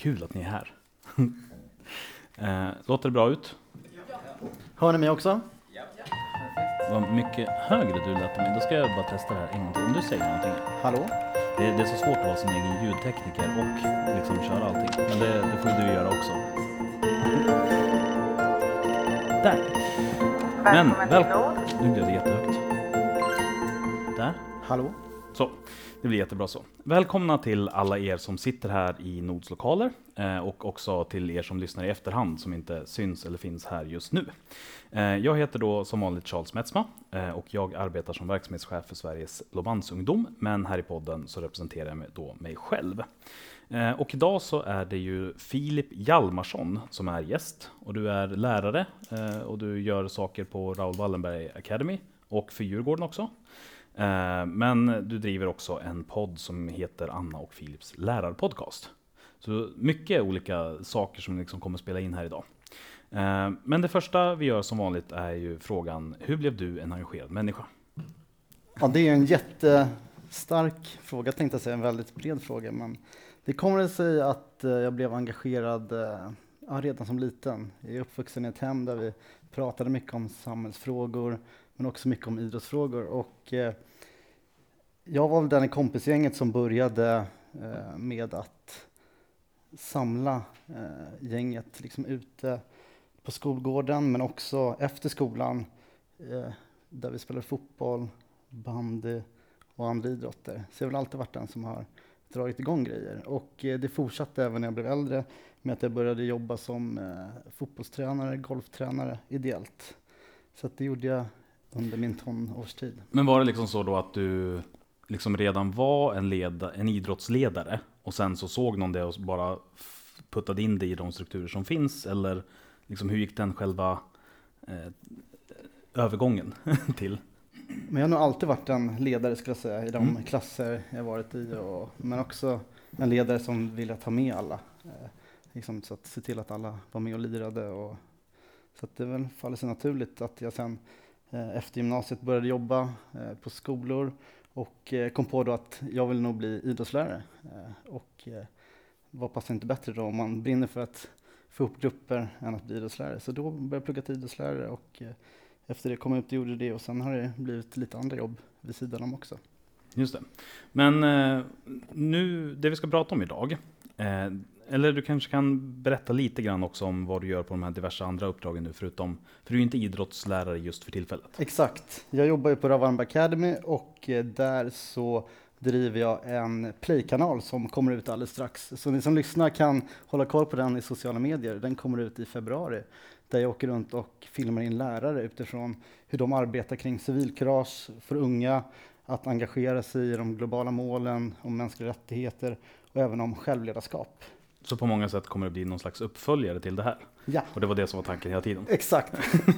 Kul att ni är här. Eh, Låter det bra ut? Hör ni mig också? Vad mycket högre du lät mig. Då ska jag bara testa det här en gång till. Om du säger någonting. Hallå? Det, det är så svårt att vara sin egen ljudtekniker och liksom köra allting. Men det, det får du göra också. Där! Men, Välkommen väl- till Nord. Nu blev det jättehögt. Där. Hallå? Så, det blir jättebra så. Välkomna till alla er som sitter här i Nods lokaler eh, och också till er som lyssnar i efterhand som inte syns eller finns här just nu. Eh, jag heter då som vanligt Charles Metzma eh, och jag arbetar som verksamhetschef för Sveriges Lobansungdom. men här i podden så representerar jag mig då mig själv. Och idag så är det ju Filip Hjalmarsson som är gäst och du är lärare och du gör saker på Raoul Wallenberg Academy och för Djurgården också. Eh, men du driver också en podd som heter Anna och Filips lärarpodcast. Så mycket olika saker som liksom kommer spela in här idag. Eh, men det första vi gör som vanligt är ju frågan, hur blev du en engagerad människa? Ja, det är en jättestark fråga, tänkte jag säga, en väldigt bred fråga. Men det kommer sig att eh, jag blev engagerad ja, redan som liten. Jag är uppvuxen i ett hem där vi pratade mycket om samhällsfrågor, men också mycket om idrottsfrågor. Och, eh, jag var väl den i kompisgänget som började eh, med att samla eh, gänget liksom ute på skolgården, men också efter skolan eh, där vi spelade fotboll, bandy och andra idrotter. Så jag har väl alltid varit den som har dragit igång grejer. Och eh, det fortsatte även när jag blev äldre med att jag började jobba som eh, fotbollstränare, golftränare ideellt. Så att det gjorde jag under min tonårstid. Men var det liksom så då att du liksom redan var en, leda, en idrottsledare och sen så såg någon det och bara puttade in det i de strukturer som finns? Eller liksom, hur gick den själva eh, övergången till? Men jag har nog alltid varit en ledare skulle jag säga i de Mm. klasser jag varit i. Och, men också en ledare som ville ta med alla. Eh, liksom, så att se till att alla var med och lirade. Och, så att det väl faller sig naturligt att jag sen eh, efter gymnasiet började jobba eh, på skolor och eh, kom på då att jag vill nog bli idrottslärare. Eh, och eh, vad passar inte bättre då om man brinner för att få ihop grupper än att bli idrottslärare. Så då började jag plugga till idrottslärare och efter det kom jag ut och gjorde det och sen har det blivit lite andra jobb vid sidan om också. Just det. Men nu, det vi ska prata om idag, eller du kanske kan berätta lite grann också om vad du gör på de här diverse andra uppdragen nu, förutom, för du är ju inte idrottslärare just för tillfället. Exakt. Jag jobbar ju på Ravarmba Academy och eh, där så driver jag en playkanal som kommer ut alldeles strax. Så ni som lyssnar kan hålla koll på den i sociala medier. Den kommer ut i februari där jag åker runt och filmar in lärare utifrån hur de arbetar kring civilkurage för unga, att engagera sig i de globala målen om mänskliga rättigheter och även om självledarskap. Så på många sätt kommer det bli någon slags uppföljare till det här. Ja. Och det var det som var tanken hela tiden. Exakt.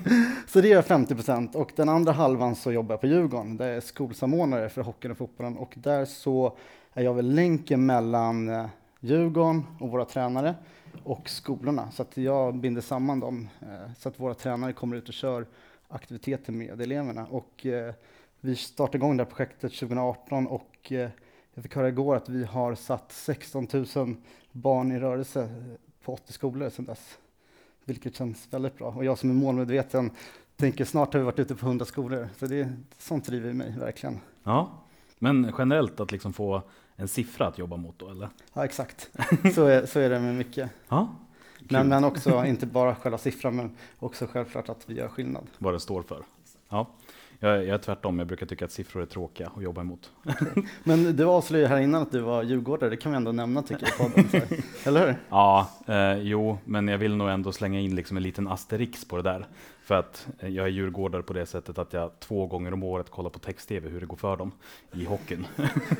så det gör 50 procent och den andra halvan så jobbar jag på Djurgården. Där jag är skolsamordnare för hockeyn och fotbollen och där så är jag väl länken mellan eh, Djurgården och våra tränare och skolorna. Så att jag binder samman dem eh, så att våra tränare kommer ut och kör aktiviteter med eleverna. Och eh, vi startade igång det här projektet 2018 och jag fick höra igår att vi har satt 16 000 barn i rörelse på 80 skolor sedan dess vilket känns väldigt bra. Och jag som är målmedveten tänker snart har vi varit ute på 100 skolor. Så det, sånt driver mig verkligen. Ja, men generellt att liksom få en siffra att jobba mot då, eller? Ja, exakt. Så är, så är det med mycket. Ja, Men, men också, inte bara själva siffran, men också självklart att vi gör skillnad. vad det står för. Ja, jag, jag är tvärtom, jag brukar tycka att siffror är tråkiga att jobba emot. Men du avslöjade här innan att du var djurgårdare, det kan vi ändå nämna tycker jag i podden. Eller hur? Ja, eh, jo, men jag vill nog ändå slänga in liksom en liten asterix på det där. För att eh, jag är djurgårdare på det sättet att jag två gånger om året kollar på text-tv hur det går för dem i hockeyn.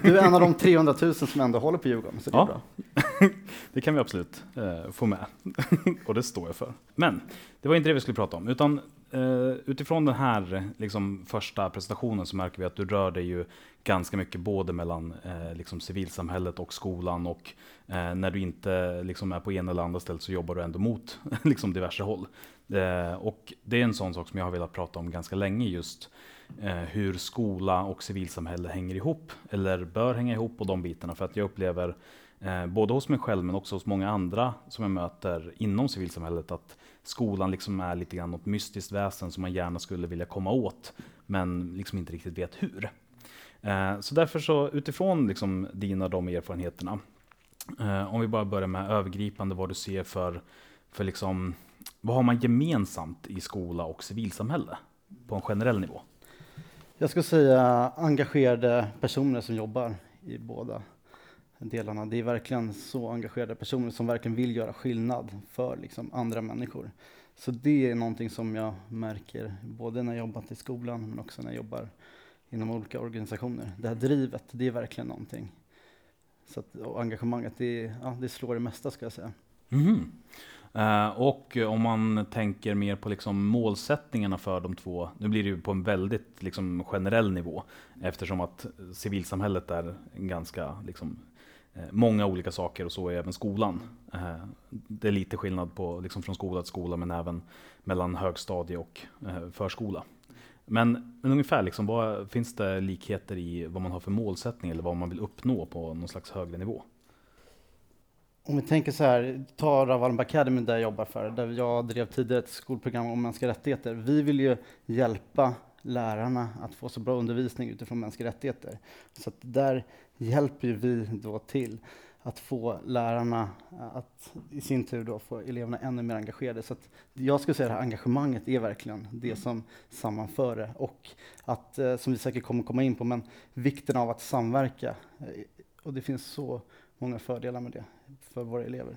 Du är en av de 300 000 som ändå håller på Djurgården, så det är Ja. bra. Det kan vi absolut eh, få med. och det står jag för. Men det var inte det vi skulle prata om. Utan Uh, utifrån den här liksom, första presentationen så märker vi att du rör dig ju ganska mycket både mellan uh, liksom, civilsamhället och skolan. Och uh, när du inte liksom, är på ena eller andra stället så jobbar du ändå mot liksom, diverse håll. Och det är en sån sak som jag har velat prata om ganska länge just hur skola och civilsamhälle hänger ihop, eller bör hänga ihop och de bitarna. För att jag upplever både hos mig själv men också hos många andra som jag möter inom civilsamhället, att skolan liksom är lite grann något mystiskt väsen som man gärna skulle vilja komma åt, men liksom inte riktigt vet hur. Eh, så därför så utifrån liksom dina de erfarenheterna, eh, om vi bara börjar med övergripande vad du ser för, för liksom, vad har man gemensamt i skola och civilsamhälle på en generell nivå? Jag skulle säga engagerade personer som jobbar i båda delarna. Det är verkligen så engagerade personer som verkligen vill göra skillnad för liksom andra människor. Så det är någonting som jag märker både när jag jobbat i skolan men också när jag jobbar inom olika organisationer. Det här drivet, det är verkligen någonting. Så att, och engagemanget, det, ja, det slår det mesta ska jag säga. Mm. Uh, och om man tänker mer på liksom målsättningarna för de två, nu blir det ju på en väldigt liksom generell nivå, eftersom att civilsamhället är en ganska liksom, Eh, många olika saker och så är även skolan. Eh, det är lite skillnad på, liksom från skola till skola, men även mellan högstadie och eh, förskola. Men, men ungefär, liksom, vad, finns det likheter i vad man har för målsättning eller vad man vill uppnå på någon slags högre nivå? Om vi tänker så här, ta Ravalm Academy där jag jobbar för, där jag drev tidigare ett skolprogram om mänskliga rättigheter. Vi vill ju hjälpa lärarna att få så bra undervisning utifrån mänskliga rättigheter. Så där hjälper vi då till att få lärarna att i sin tur då få eleverna ännu mer engagerade. Så jag skulle säga att engagemanget är verkligen det som sammanför det och att, eh, som vi säkert kommer komma in på, men vikten av att samverka. Eh, och det finns så många fördelar med det för våra elever.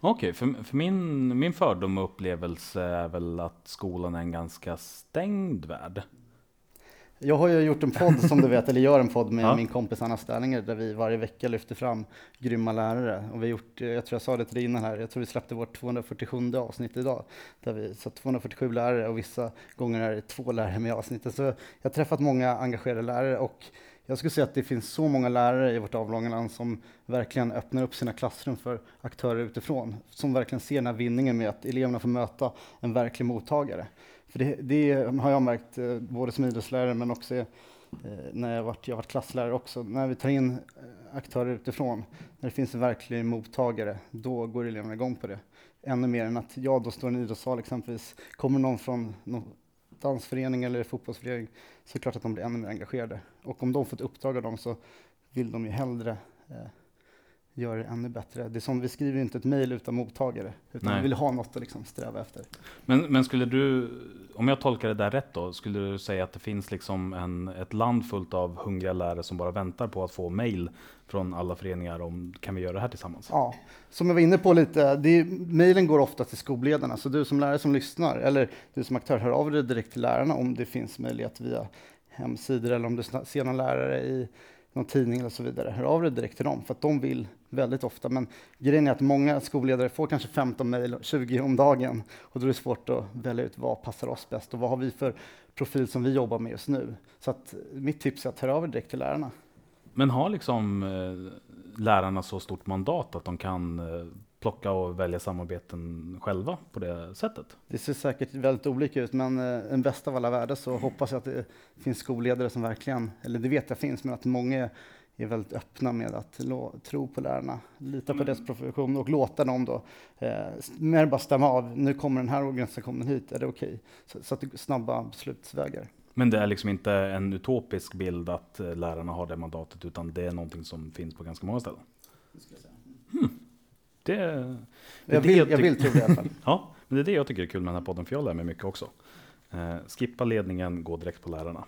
Okej, okay, för, för, min, min fördom och upplevelse är väl att skolan är en ganska stängd värld. Jag har ju gjort en podd som du vet, eller gör en podd med ja. min kompis Anna Sterlinger där vi varje vecka lyfter fram grymma lärare. Och vi har gjort, jag tror jag sa det till dig innan här, jag tror vi släppte vårt 247 avsnitt idag. Där vi, så 247 lärare och vissa gånger är det två lärare med i avsnittet. Så jag har träffat många engagerade lärare och jag skulle säga att det finns så många lärare i vårt avlånga land som verkligen öppnar upp sina klassrum för aktörer utifrån, som verkligen ser den här vinningen med att eleverna får möta en verklig mottagare. För det, det har jag märkt, eh, både som idrottslärare men också eh, när jag varit, jag varit klasslärare också. När vi tar in eh, aktörer utifrån, när det finns en verklig mottagare, då går eleverna igång på det. Ännu mer än att jag då står i en idrottssal exempelvis, kommer någon från någon dansförening eller fotbollsförening så är det klart att de blir ännu mer engagerade. Och om de får ett uppdrag av dem så vill de ju hellre eh, göra det ännu bättre. Det är som, vi skriver inte ett mejl utan mottagare, utan Nej. vi vill ha något att liksom sträva efter. Men, men skulle du, om jag tolkar det där rätt då, skulle du säga att det finns liksom en, ett land fullt av hungriga lärare som bara väntar på att få mejl från alla föreningar om kan vi göra det här tillsammans? Ja, som jag var inne på lite, mejlen går ofta till skolledarna, så du som lärare som lyssnar, eller du som aktör, hör av dig direkt till lärarna om det finns möjlighet via hemsidor eller om du ser någon lärare i någon tidning eller så vidare. Hör av dig direkt till dem, för att de vill väldigt ofta. Men grejen är att många skolledare får kanske 15 mejl, 20 om dagen, och då är det svårt att välja ut vad passar oss bäst och vad har vi för profil som vi jobbar med just nu. Så att mitt tips är att höra av er direkt till lärarna. Men har liksom eh, lärarna så stort mandat att de kan eh, plocka och välja samarbeten själva på det sättet? Det ser säkert väldigt olika ut, men eh, en bästa av alla världar så hoppas jag att det finns skolledare som verkligen, eller det vet jag finns, men att många är väldigt öppna med att tro på lärarna, lita på mm. deras profession och låta dem då eh, mer bara stämma av. Nu kommer den här organisationen hit, är det okej? Okay? Så, så, att det är snabba beslutsvägar. Men det är liksom inte en utopisk bild att eh, lärarna har det mandatet, utan det är någonting som finns på ganska många ställen? Hmm. Det, det jag, vill, jag, jag vill tro det i alla fall. ja, men det är det jag tycker är kul med den här podden, för jag lär mig mycket också. Eh, skippa ledningen, gå direkt på lärarna.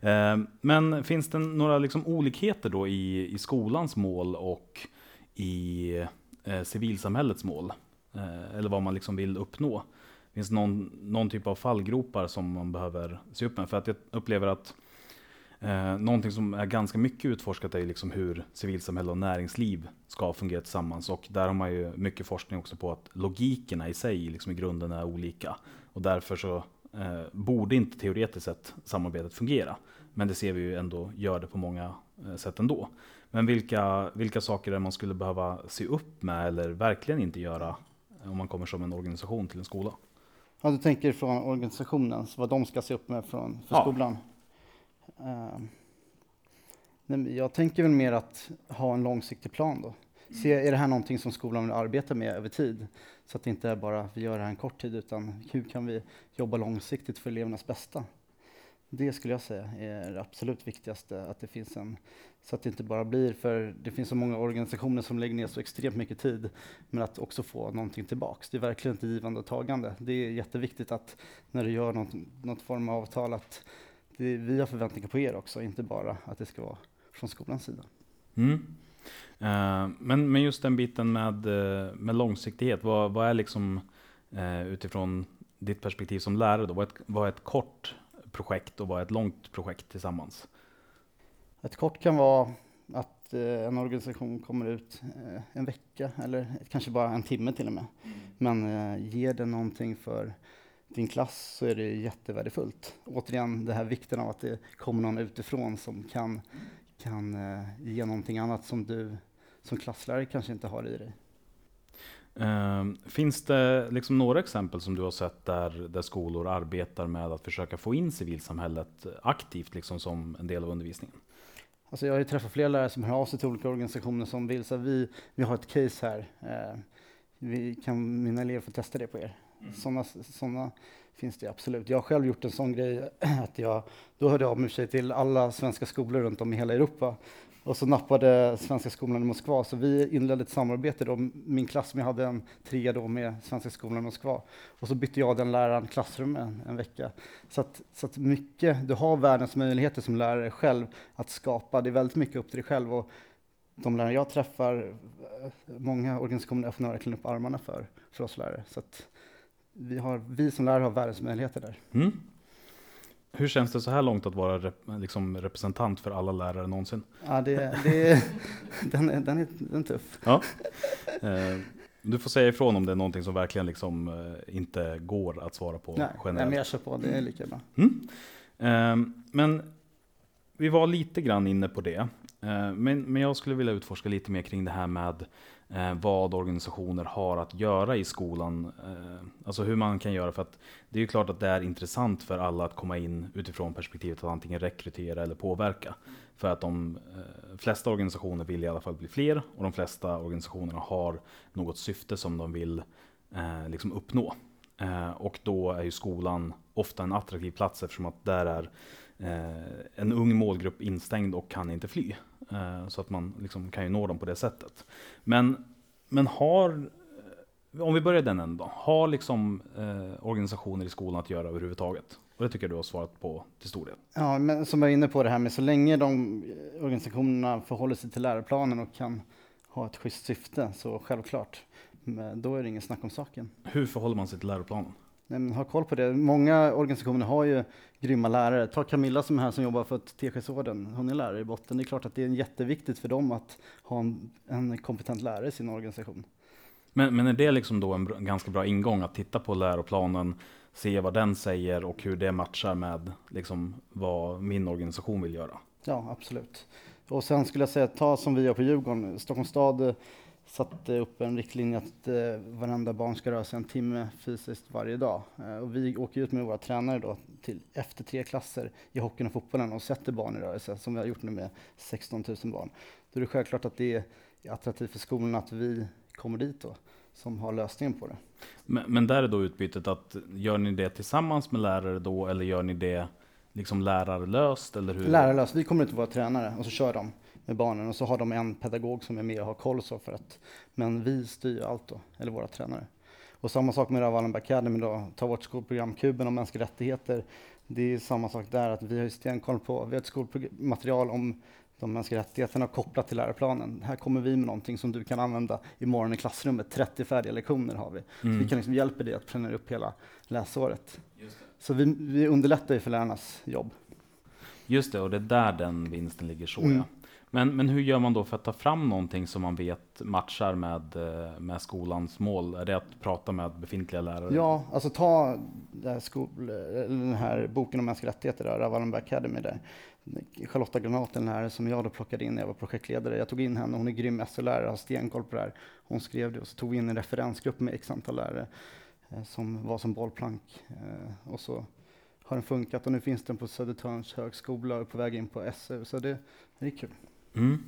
Eh, men finns det några liksom olikheter då i, i skolans mål och i eh, civilsamhällets mål? Eh, eller vad man liksom vill uppnå? Finns det någon, någon typ av fallgropar som man behöver se upp med? För att jag upplever att Eh, någonting som är ganska mycket utforskat är liksom hur civilsamhälle och näringsliv ska fungera tillsammans. Och där har man ju mycket forskning också på att logikerna i sig liksom i grunden är olika. Och därför så eh, borde inte teoretiskt sett samarbetet fungera. Men det ser vi ju ändå gör det på många eh, sätt ändå. Men vilka, vilka saker är man skulle behöva se upp med eller verkligen inte göra om man kommer som en organisation till en skola? Ja, du tänker från organisationen, vad de ska se upp med från, för ja. skolan? Uh, jag tänker väl mer att ha en långsiktig plan då. Se, är det här någonting som skolan vill arbeta med över tid? Så att det inte är bara vi gör det här en kort tid, utan hur kan vi jobba långsiktigt för elevernas bästa? Det skulle jag säga är det absolut viktigaste, att det finns en, så att det inte bara blir, för det finns så många organisationer som lägger ner så extremt mycket tid, men att också få någonting tillbaks. Det är verkligen ett givande och tagande. Det är jätteviktigt att när du gör något, något form av avtal, att det, vi har förväntningar på er också, inte bara att det ska vara från skolans sida. Mm. Uh, men, men just den biten med, eh, med långsiktighet, vad, vad är liksom uh, utifrån ditt perspektiv som lärare då, vad är ett, vad är ett kort projekt och vad är ett långt projekt tillsammans? Ett kort kan vara att eh, en organisation kommer ut eh, en vecka eller kanske bara en timme till och med. Mm. Men eh, ger det någonting för din klass så är det jättevärdefullt. Återigen det här vikten av att det kommer någon utifrån som kan, kan ge någonting annat som du som klasslärare kanske inte har i dig. Uh, finns det liksom några exempel som du har sett där, där skolor arbetar med att försöka få in civilsamhället aktivt liksom som en del av undervisningen? Alltså jag har ju träffat flera lärare som hör av sig till olika organisationer som vill säga vi, vi har ett case här. Uh, vi, kan mina elever få testa det på er? Mm. Sådana, såna finns det absolut. Jag har själv gjort en sån grej att jag, då hörde jag av mig till alla svenska skolor runt om i hela Europa och så nappade Svenska skolan i Moskva, så vi inledde ett samarbete då, min klass, jag hade en trea då med Svenska skolan i Moskva. Och så bytte jag den läraren klassrum en, en vecka. Så att, så att mycket, du har världens möjligheter som lärare själv att skapa, det är väldigt mycket upp till dig själv. Och de lärare jag träffar, eh, många organisationer öppnar verkligen upp armarna för, för oss lärare. Så att vi, har, vi som lärare har världens möjligheter där. Mm. Hur känns det så här långt att vara rep liksom representant för alla lärare någonsin? Ja, det, det, den, är, den, är, den är tuff. Ja. Eh, du får säga ifrån om det är någonting som verkligen liksom, eh, inte går att svara på nej, generellt. Nej, men jag kör på, det är lika bra. Mm. Eh, men vi var lite grann inne på det. Eh, men, men jag skulle vilja utforska lite mer kring det här med eh, vad organisationer har att göra i skolan. Eh, alltså hur man kan göra för att det är ju klart att det är intressant för alla att komma in utifrån perspektivet att antingen rekrytera eller påverka. För att de eh, flesta organisationer vill i alla fall bli fler och de flesta organisationerna har något syfte som de vill eh, liksom uppnå. Eh, och då är ju skolan ofta en attraktiv plats eftersom att där är eh, en ung målgrupp instängd och kan inte fly. Eh, så att man liksom kan ju nå dem på det sättet. Men, men har, eh, om vi börjar den änden då, har liksom eh, organisationer i skolan att göra överhuvudtaget? Och det tycker jag du har svarat på till stor del. Ja, men som jag är inne på det här med så länge de organisationerna förhåller sig till läroplanen och kan ha ett schysst syfte, så självklart. Men då är det ingen snack om saken. Hur förhåller man sig till läroplanen? Nej, men ha koll på det. Många organisationer har ju grymma lärare. Ta Camilla som är här som jobbar för Teskedsorden. Hon är lärare i botten. Det är klart att det är jätteviktigt för dem att ha en, en kompetent lärare i sin organisation. Men, men är det liksom då en ganska bra ingång att titta på läroplanen, se vad den säger och hur det matchar med liksom vad min organisation vill göra? Ja, absolut. Och sen skulle jag säga, ta som vi gör på Djurgården. Stockholms stad satte upp en riktlinje att eh, varenda barn ska röra sig en timme fysiskt varje dag. Eh, och vi åker ut med våra tränare då till efter tre klasser i hockeyn och fotbollen och sätter barn i rörelse, som vi har gjort nu med 16 000 barn. Då är det självklart att det är attraktivt för skolorna att vi kommer dit då, som har lösningen på det. Men, men där är då utbytet att, gör ni det tillsammans med lärare då, eller gör ni det liksom lärarlöst? Eller hur? Lärarlöst, vi kommer ut med våra tränare och så kör de med barnen och så har de en pedagog som är med och har koll så för att, men vi styr allt då, eller våra tränare. Och samma sak med Ravallenberg Academy då, ta vårt skolprogram Kuben om mänskliga rättigheter. Det är samma sak där, att vi har stenkoll på, vi har ett skolmaterial om de mänskliga rättigheterna kopplat till läroplanen. Här kommer vi med någonting som du kan använda imorgon i klassrummet. 30 färdiga lektioner har vi. Mm. Så vi kan liksom hjälpa dig att planera upp hela läsåret. Så vi, vi underlättar ju för lärarnas jobb. Just det, och det är där den vinsten ligger så mm. ja. Men, men hur gör man då för att ta fram någonting som man vet matchar med, eh, med skolans mål? Är det att prata med befintliga lärare? Ja, alltså ta skol, eh, den här boken om mänskliga rättigheter, Ravallenberg Academy. Där. Charlotta Granaten, lärare som jag då plockade in när jag var projektledare. Jag tog in henne, hon är grym SO-lärare, har stenkoll på det här. Hon skrev det och så tog vi in en referensgrupp med x antal lärare eh, som var som bollplank. Och så har den funkat och nu finns den på Södertörns högskola och är på väg in på SU. Så det, det är kul. Mm.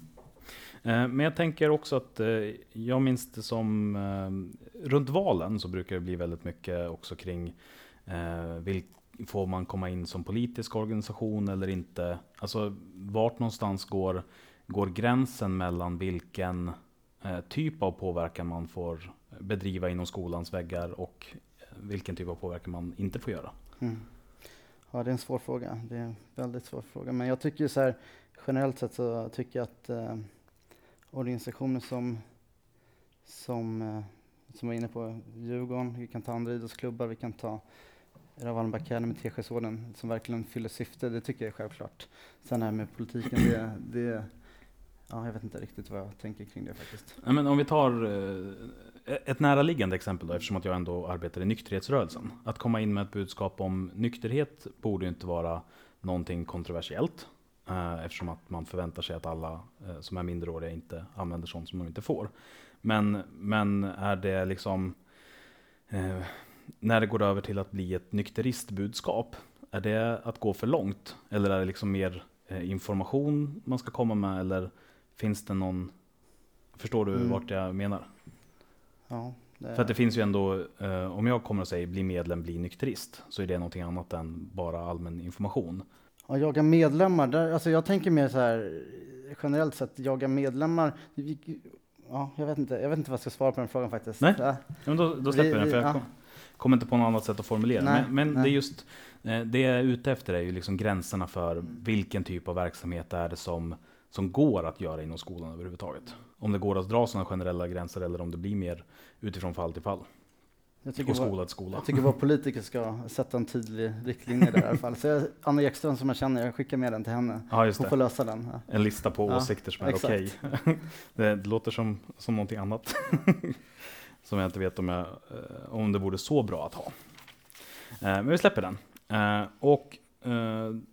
Eh, men jag tänker också att eh, jag minns det som eh, runt valen så brukar det bli väldigt mycket också kring vilk, får man komma in som politisk organisation eller inte? Alltså vart någonstans går, går gränsen mellan vilken typ av påverkan man får bedriva inom skolans väggar och vilken typ av påverkan man inte får göra? Mm. Ja, det är en svår fråga. Det är en väldigt svår fråga. Men jag tycker så här, generellt sett så tycker jag att eh, organisationer som, som, eh, som var inne på Djurgården, vi kan ta andra idrottsklubbar, vi kan ta Ravallenba Academy, Teskedsorden, som verkligen fyller syfte, det tycker jag är självklart. Sen det här med politiken, det, det Ja, jag vet inte riktigt vad jag tänker kring det faktiskt. Ja, men om vi tar eh, ett näraliggande exempel då, eftersom att jag ändå arbetar i nykterhetsrörelsen. Att komma in med ett budskap om nykterhet borde ju inte vara någonting kontroversiellt. Eh, eftersom att man förväntar sig att alla eh, som är minderåriga inte använder sånt som de inte får. Men, men är det liksom, eh, när det går över till att bli ett nykteristbudskap, är det att gå för långt? Eller är det liksom mer information man ska komma med? Eller finns det någon, förstår du mm. vart jag menar? Ja, det... För att det finns ju ändå, om jag kommer och säger bli medlem, bli nykterist, så är det någonting annat än bara allmän information. Ja, jaga medlemmar, där, alltså jag tänker mer så här generellt sett, jaga medlemmar. Ja, jag vet inte, jag vet inte vad jag ska svara på den frågan faktiskt. Nej, ja. men då, då släpper vi, den, för jag ja. kommer inte på något annat sätt att formulera. Nej, men, men det är just, eh, det jag är ute efter är ju liksom gränserna för vilken typ av verksamhet är det som, som går att göra inom skolan överhuvudtaget. Om det går att dra sådana generella gränser eller om det blir mer utifrån fall till fall. Jag tycker, skola till skola. jag tycker våra politiker ska sätta en tydlig riktlinje där i alla fall. Så jag, Anna Ekström som jag känner, jag skickar med den till henne. Ja, Hon får lösa den. Ja. En lista på ja, åsikter som är okej. Okay. det, det, låter som, som någonting annat. som jag inte vet om, jag, eh, om det vore så bra att ha. Eh, men vi släpper den. Eh, och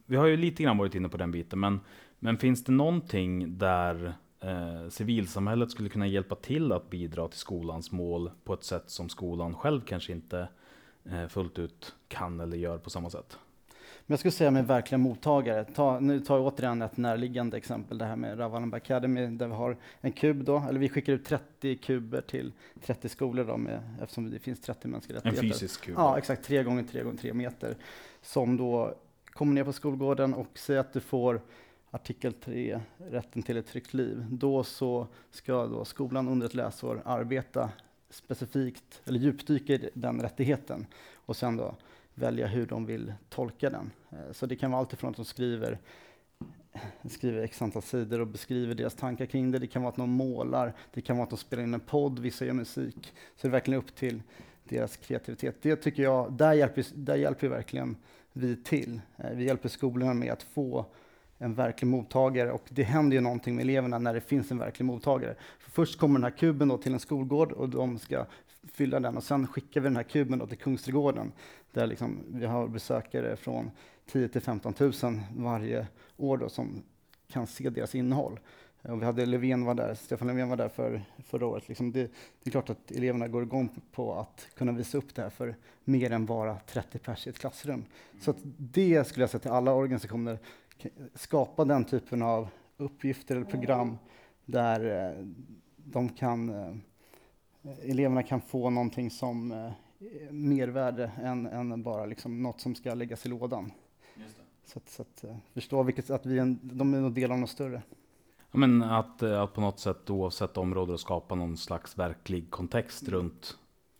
vi har ju lite grann varit inne på den biten, men, men finns det någonting där eh, civilsamhället skulle kunna hjälpa till att bidra till skolans mål på ett sätt som skolan själv kanske inte eh, fullt ut kan eller gör på samma sätt. Men jag skulle säga med verkliga mottagare. Ta, nu tar jag återigen ett närliggande exempel, det här med Ravallenberg Academy, där vi har en kub då, eller vi skickar ut 30 kuber till 30 skolor då, med, eftersom det finns 30 mänskliga rättigheter. En fysisk kub? Ja, exakt, 3 gånger 3 gånger 3 meter, som då kommer ner på skolgården och säger att du får artikel 3, rätten till ett tryggt liv, då så ska då skolan under ett läsår arbeta specifikt, eller djupdyka i den rättigheten och sen då välja hur de vill tolka den. Eh, så det kan vara alltifrån att de skriver skriver x antal sidor och beskriver deras tankar kring det. Det kan vara att någon målar, det kan vara att de spelar in en podd, vissa gör musik. Så det är verkligen upp till deras kreativitet. Det tycker jag, där hjälper, där hjälper verkligen vi till. Eh, vi hjälper skolorna med att få en verklig mottagare och det händer ju någonting med eleverna när det finns en verklig mottagare. För först kommer den här kuben då till en skolgård och de ska fylla den och sen skickar vi den här kuben då till Kungsträdgården där liksom vi har besökare från 10 till 15 000 varje år då som kan se deras innehåll. Eh, och vi hade Löfven var där, Stefan Löfven var där för, förra året. Liksom det, det, är klart att eleverna går igång på att kunna visa upp det här för mer än bara 30 pers i ett klassrum. Mm. Så det skulle jag säga till alla organisationer, skapa den typen av uppgifter eller program där eh, de kan, eh, eleverna kan få någonting som eh, mervärde än, än bara liksom något som ska läggas i lådan. Så att, så att förstå vilket, att vi är en, de är en del av något större. Ja, men att, att på något sätt oavsett område skapa någon slags verklig kontext mm. runt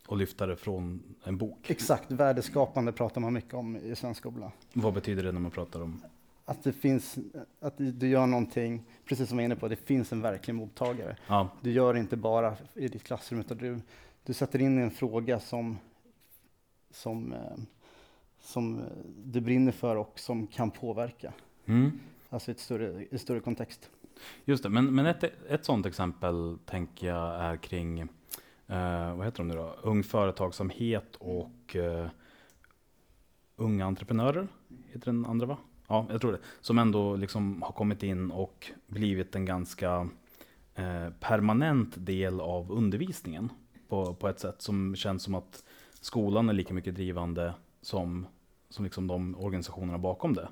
och lyfta det från en bok. Exakt, värdeskapande pratar man mycket om i svensk skola. Vad betyder det när man pratar om att det finns, att du gör någonting, precis som jag var inne på, det finns en verklig mottagare. Ja. Du gör det inte bara i ditt klassrum, utan du, du sätter in en fråga som, som, eh, som du brinner för och som kan påverka. Mm. Alltså i ett större, i större kontext. Just det, men, men ett, ett sådant exempel tänker jag är kring, eh, vad heter de nu då, ung företagsamhet och eh, unga entreprenörer, heter den andra va? Ja, jag tror det. Som ändå liksom har kommit in och blivit en ganska eh, permanent del av undervisningen på, på ett sätt som känns som att skolan är lika mycket drivande som, som liksom de organisationerna bakom det.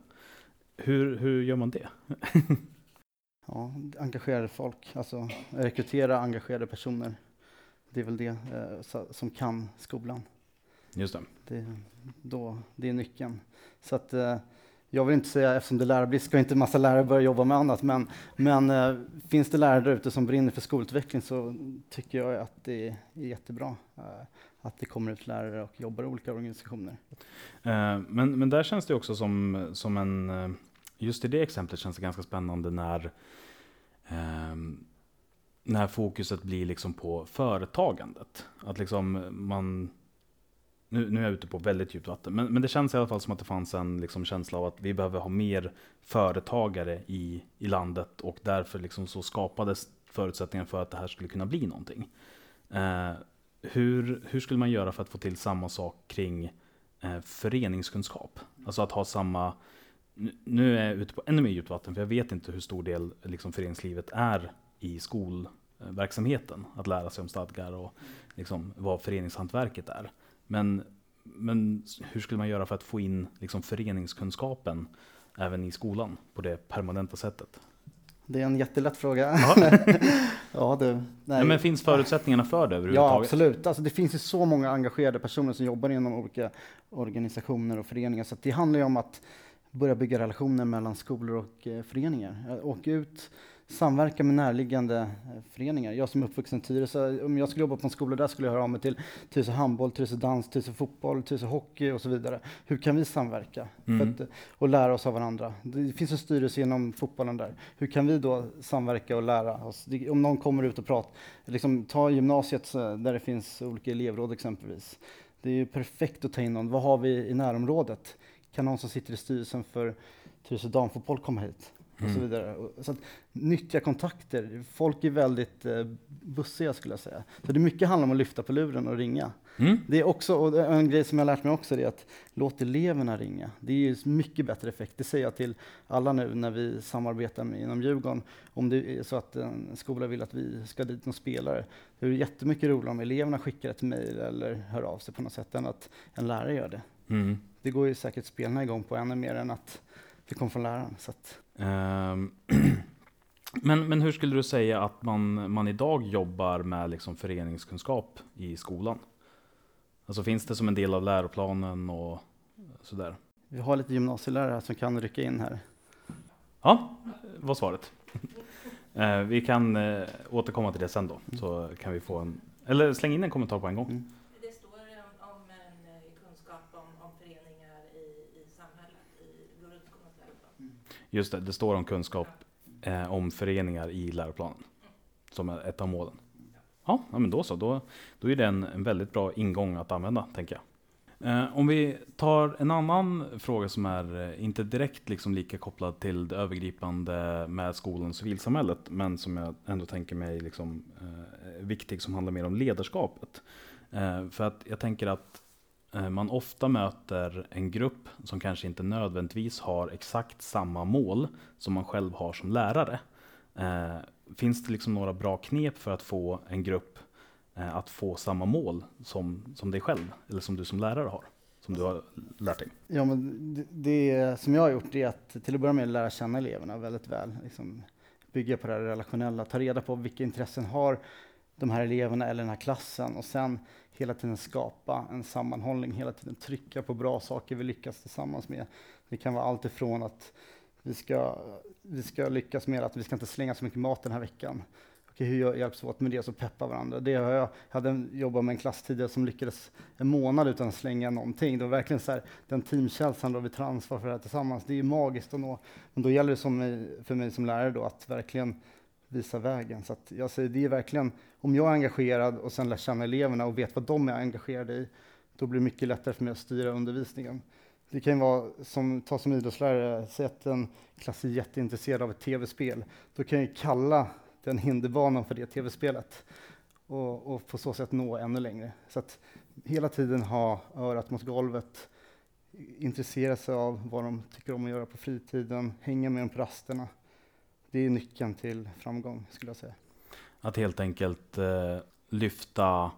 Hur, hur gör man det? ja, engagerade folk, alltså rekrytera engagerade personer. Det är väl det eh, som kan skolan. Just det. Det, då, det är nyckeln. Så att, eh, jag vill inte säga, eftersom det är lärarbrist, ska inte massa lärare börja jobba med annat, men, men eh, finns det lärare där ute som brinner för skolutveckling så tycker jag att det är jättebra eh, att det kommer ut lärare och jobbar i olika organisationer. Eh, men, men där känns det också som, som en, eh, just i det exemplet känns det ganska spännande när, eh, när fokuset blir liksom på företagandet. Att liksom man nu, nu är jag ute på väldigt djupt vatten, men, men det känns i alla fall som att det fanns en liksom, känsla av att vi behöver ha mer företagare i, i landet och därför liksom, så skapades förutsättningar för att det här skulle kunna bli någonting. Eh, hur, hur skulle man göra för att få till samma sak kring eh, föreningskunskap? Alltså att ha samma, nu är jag ute på ännu mer djupt vatten, för jag vet inte hur stor del liksom, föreningslivet är i skolverksamheten. Att lära sig om stadgar och liksom, vad föreningshantverket är. Men, men hur skulle man göra för att få in liksom föreningskunskapen även i skolan på det permanenta sättet? Det är en jättelätt fråga. ja, du, nej. Ja, men finns förutsättningarna för det överhuvudtaget? Ja, absolut. Alltså, det finns ju så många engagerade personer som jobbar inom olika organisationer och föreningar, så det handlar ju om att börja bygga relationer mellan skolor och eh, föreningar. Åka ut samverka med närliggande eh, föreningar. Jag som är uppvuxen i Tyresö, om jag skulle jobba på en skola där skulle jag höra av mig till Tyresö handboll, Tyresö dans, Tyresö fotboll, Tyresö hockey och så vidare. Hur kan vi samverka mm. att, och lära oss av varandra? Det finns en styrelse inom fotbollen där. Hur kan vi då samverka och lära oss? Om någon kommer ut och pratar, liksom, ta gymnasiet eh, där det finns olika elevråd exempelvis. Det är ju perfekt att ta in någon. Vad har vi i närområdet? Kan någon som sitter i styrelsen för Tyresö damfotboll komma hit? Och så mm. vidare. Så att, nyttja kontakter. Folk är väldigt eh, bussiga skulle jag säga. Så det mycket handlar om att lyfta på luren och ringa. Mm. Det är också, och en grej som jag lärt mig också är att låt eleverna ringa. Det ger mycket bättre effekt. Det säger jag till alla nu när vi samarbetar med, inom Djurgården. Om det är så att en skola vill att vi ska dit någon spelare. Det är jättemycket roligare om eleverna skickar ett mejl eller hör av sig på något sätt än att en lärare gör det. Mm. Det går ju säkert spelarna igång på ännu mer än att det kom från läraren. Så att. Um, men, men hur skulle du säga att man, man idag jobbar med liksom föreningskunskap i skolan? Alltså finns det som en del av läroplanen och sådär? Vi har lite gymnasielärare som kan rycka in här. Ja, var svaret. uh, vi kan uh, återkomma till det sen då, mm. så kan vi få en, eller släng in en kommentar på en gång. Just det, det står om kunskap eh, om föreningar i läroplanen. Som är ett av målen. Ja, men då så. Då, då är det en, en väldigt bra ingång att använda, tänker jag. Eh, om vi tar en annan fråga som är eh, inte direkt liksom lika kopplad till det övergripande med skolan och civilsamhället, men som jag ändå tänker mig liksom, eh, viktig, som handlar mer om ledarskapet. Eh, för att jag tänker att Eh, man ofta möter en grupp som kanske inte nödvändigtvis har exakt samma mål som man själv har som lärare. Eh, finns det liksom några bra knep för att få en grupp eh, att få samma mål som, som dig själv, eller som du som lärare har? Som du har lärt dig? Ja, men det, det som jag har gjort är att till att börja med lära känna eleverna väldigt väl. Liksom bygga på det relationella, ta reda på vilka intressen har de här eleverna eller den här klassen och sen hela tiden skapa en sammanhållning, hela tiden trycka på bra saker vi lyckas tillsammans med. Det kan vara allt ifrån att vi ska, vi ska lyckas med att vi ska inte slänga så mycket mat den här veckan. Okej, hur hjälps vi åt med det så peppa varandra? Det har jag, jag hade jobbat med en klass tidigare som lyckades en månad utan att slänga någonting. Det var verkligen så här, den teamkänslan då vi tar ansvar för det här tillsammans. Det är ju magiskt att nå. Men då gäller det som mig, för mig som lärare då att verkligen visa vägen. Så att jag säger, det är verkligen, om jag är engagerad och sen lär känna eleverna och vet vad de är engagerade i, då blir det mycket lättare för mig att styra undervisningen. Det kan vara, som, ta som idrottslärare, säg att en klass är jätteintresserad av ett tv-spel. Då kan jag kalla den hinderbanan för det tv-spelet och, och på så sätt nå ännu längre. Så att hela tiden ha örat mot golvet, intressera sig av vad de tycker om att göra på fritiden, hänga med dem på rasterna det är nyckeln till framgång skulle jag säga. Att helt enkelt eh, lyfta,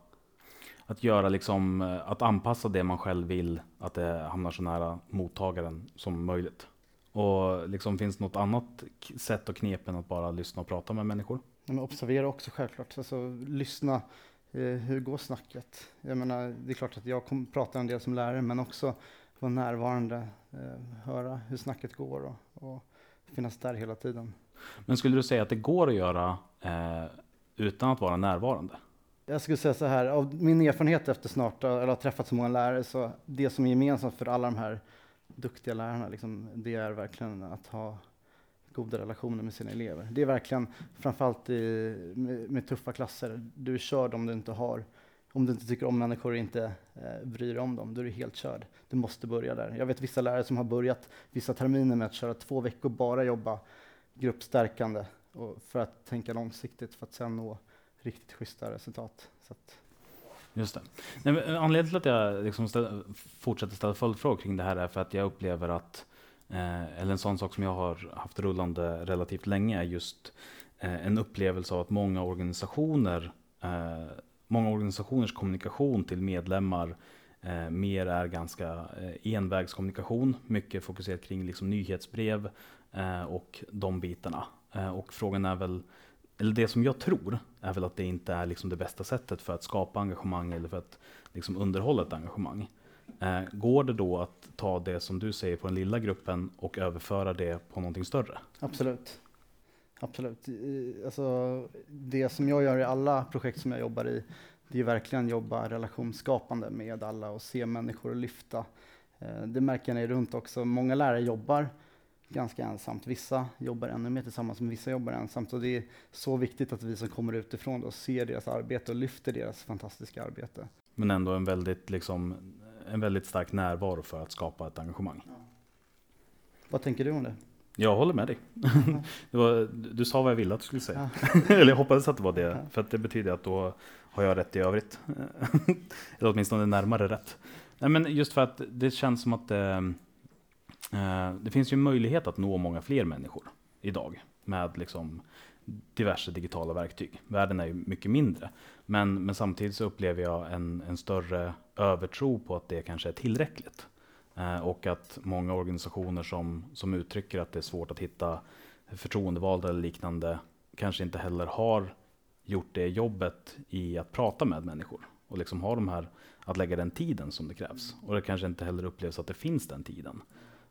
att göra liksom, eh, att anpassa det man själv vill, att det hamnar så nära mottagaren som möjligt. Och liksom, finns det något annat sätt och knep än att bara lyssna och prata med människor? Men observera också självklart, alltså, lyssna. Eh, hur går snacket? Jag menar, det är klart att jag kommer prata en del som lärare, men också vara närvarande, eh, höra hur snacket går och, och, finnas där hela tiden. Men skulle du säga att det går att göra eh, utan att vara närvarande? Jag skulle säga så här, av min erfarenhet efter snart, eller har träffat så många lärare, så det som är gemensamt för alla de här duktiga lärarna, liksom, det är verkligen att ha goda relationer med sina elever. Det är verkligen, framförallt i, med, med tuffa klasser, du är körd om du inte har om du inte tycker om människor och inte eh, bryr dig om dem, då är du helt körd. Du måste börja där. Jag vet vissa lärare som har börjat vissa terminer med att köra två veckor bara jobba gruppstärkande för att tänka långsiktigt för att sen nå riktigt schyssta resultat. Så att. Just det. Nej, men eh, anledningen till att jag liksom ställ, fortsätter ställa följdfrågor kring det här är för att jag upplever att, eh, eller en sån sak som jag har haft rullande relativt länge, är just eh, en upplevelse av att många organisationer, eh, många organisationers kommunikation till medlemmar eh, mer är ganska eh, envägskommunikation, mycket fokuserat kring liksom nyhetsbrev eh, och de bitarna. Eh, och frågan är väl eller det som jag tror, är väl att det inte är liksom det bästa sättet för att skapa engagemang eller för att liksom underhålla ett engagemang. Eh, går det då att ta det som du säger på den lilla gruppen och överföra det på någonting större? Absolut. Absolut. Alltså, det som jag gör i alla projekt som jag jobbar i, det är verkligen jobba relationsskapande med alla och se människor och lyfta. Eh, det märker jag runt också. Många lärare jobbar ganska ensamt. Vissa jobbar ännu mer tillsammans, men vissa jobbar ensamt. Och det är så viktigt att vi som kommer utifrån då ser deras arbete och lyfter deras fantastiska arbete. Men ändå en väldigt, liksom, en väldigt stark närvaro för att skapa ett engagemang. Ja. Vad tänker du om det? Jag håller med dig. Var, du sa vad jag ville att du skulle säga. Ja. Eller jag hoppades att det var det, ja. för att det betyder att då har jag rätt i övrigt. Eller åtminstone närmare rätt. Nej, men just för att det känns som att eh, Eh, Eh, det finns ju möjlighet att nå många fler människor idag med liksom diverse digitala verktyg. Världen är ju mycket mindre. Men, men samtidigt så upplever jag en, en större övertro på att det kanske är tillräckligt. Eh, och att många organisationer som, som uttrycker att det är svårt att hitta förtroendevalda eller liknande kanske inte heller har gjort det jobbet i att prata med människor. Och liksom ha de här, att lägga den tiden som det krävs. Och det kanske inte heller upplevs att det finns den tiden.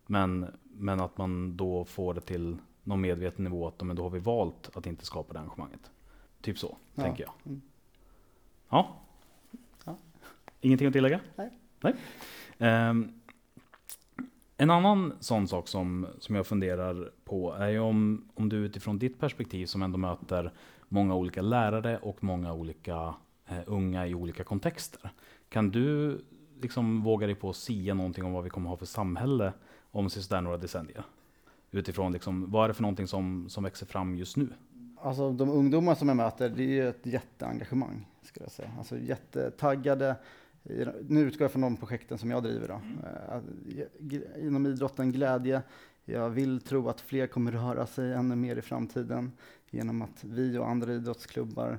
Men, men att man då får det till någon medveten nivå att men då har vi valt att inte skapa det engagemanget. Typ så, ja. tänker jag. Mm. Ja. ja. Ingenting att tillägga? Nej. Nej. Um, en annan sån sak som, som jag funderar på är ju om, om du utifrån ditt perspektiv som ändå möter många olika lärare och många olika eh, unga i olika kontexter. Kan du liksom våga dig på att säga någonting om vad vi kommer ha för samhälle om sådär några decennier? Utifrån liksom, vad är det för någonting som, som växer fram just nu? Alltså de ungdomar som jag möter, det är ju ett jätteengagemang, ska jag säga. Alltså jättetaggade. Nu utgår jag från de projekten som jag driver då. Mm. Inom idrotten, glädje. Jag vill tro att fler kommer röra sig ännu mer i framtiden genom att vi och andra idrottsklubbar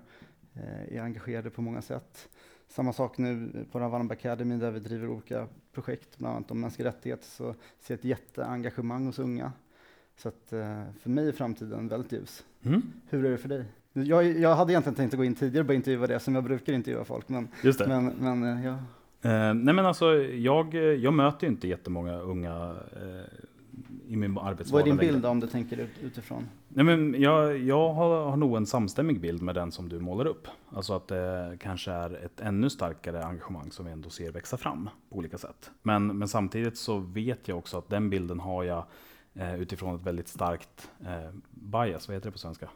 eh, är engagerade på många sätt. Samma sak nu på Ravanna Academy där vi driver olika projekt, bland annat om mänskliga rättigheter, så ser jag ett jätteengagemang hos unga. Så att eh, för mig är framtiden väldigt ljus. Mm. Hur är det för dig? Jag, jag hade egentligen tänkt att gå in tidigare och bara intervjua det som jag brukar intervjua folk. Men, Just det. men, men eh, ja. Eh, nej men alltså, jag, jag möter ju inte jättemånga unga eh, i min arbetsvardag. Vad är din bild om du tänker utifrån? Nej, men jag, jag har, har nog en samstämmig bild med den som du målar upp. Alltså att det kanske är ett ännu starkare engagemang som vi ändå ser växa fram på olika sätt. Men, men samtidigt så vet jag också att den bilden har jag eh, utifrån ett väldigt starkt eh, bias. Vad heter det på svenska?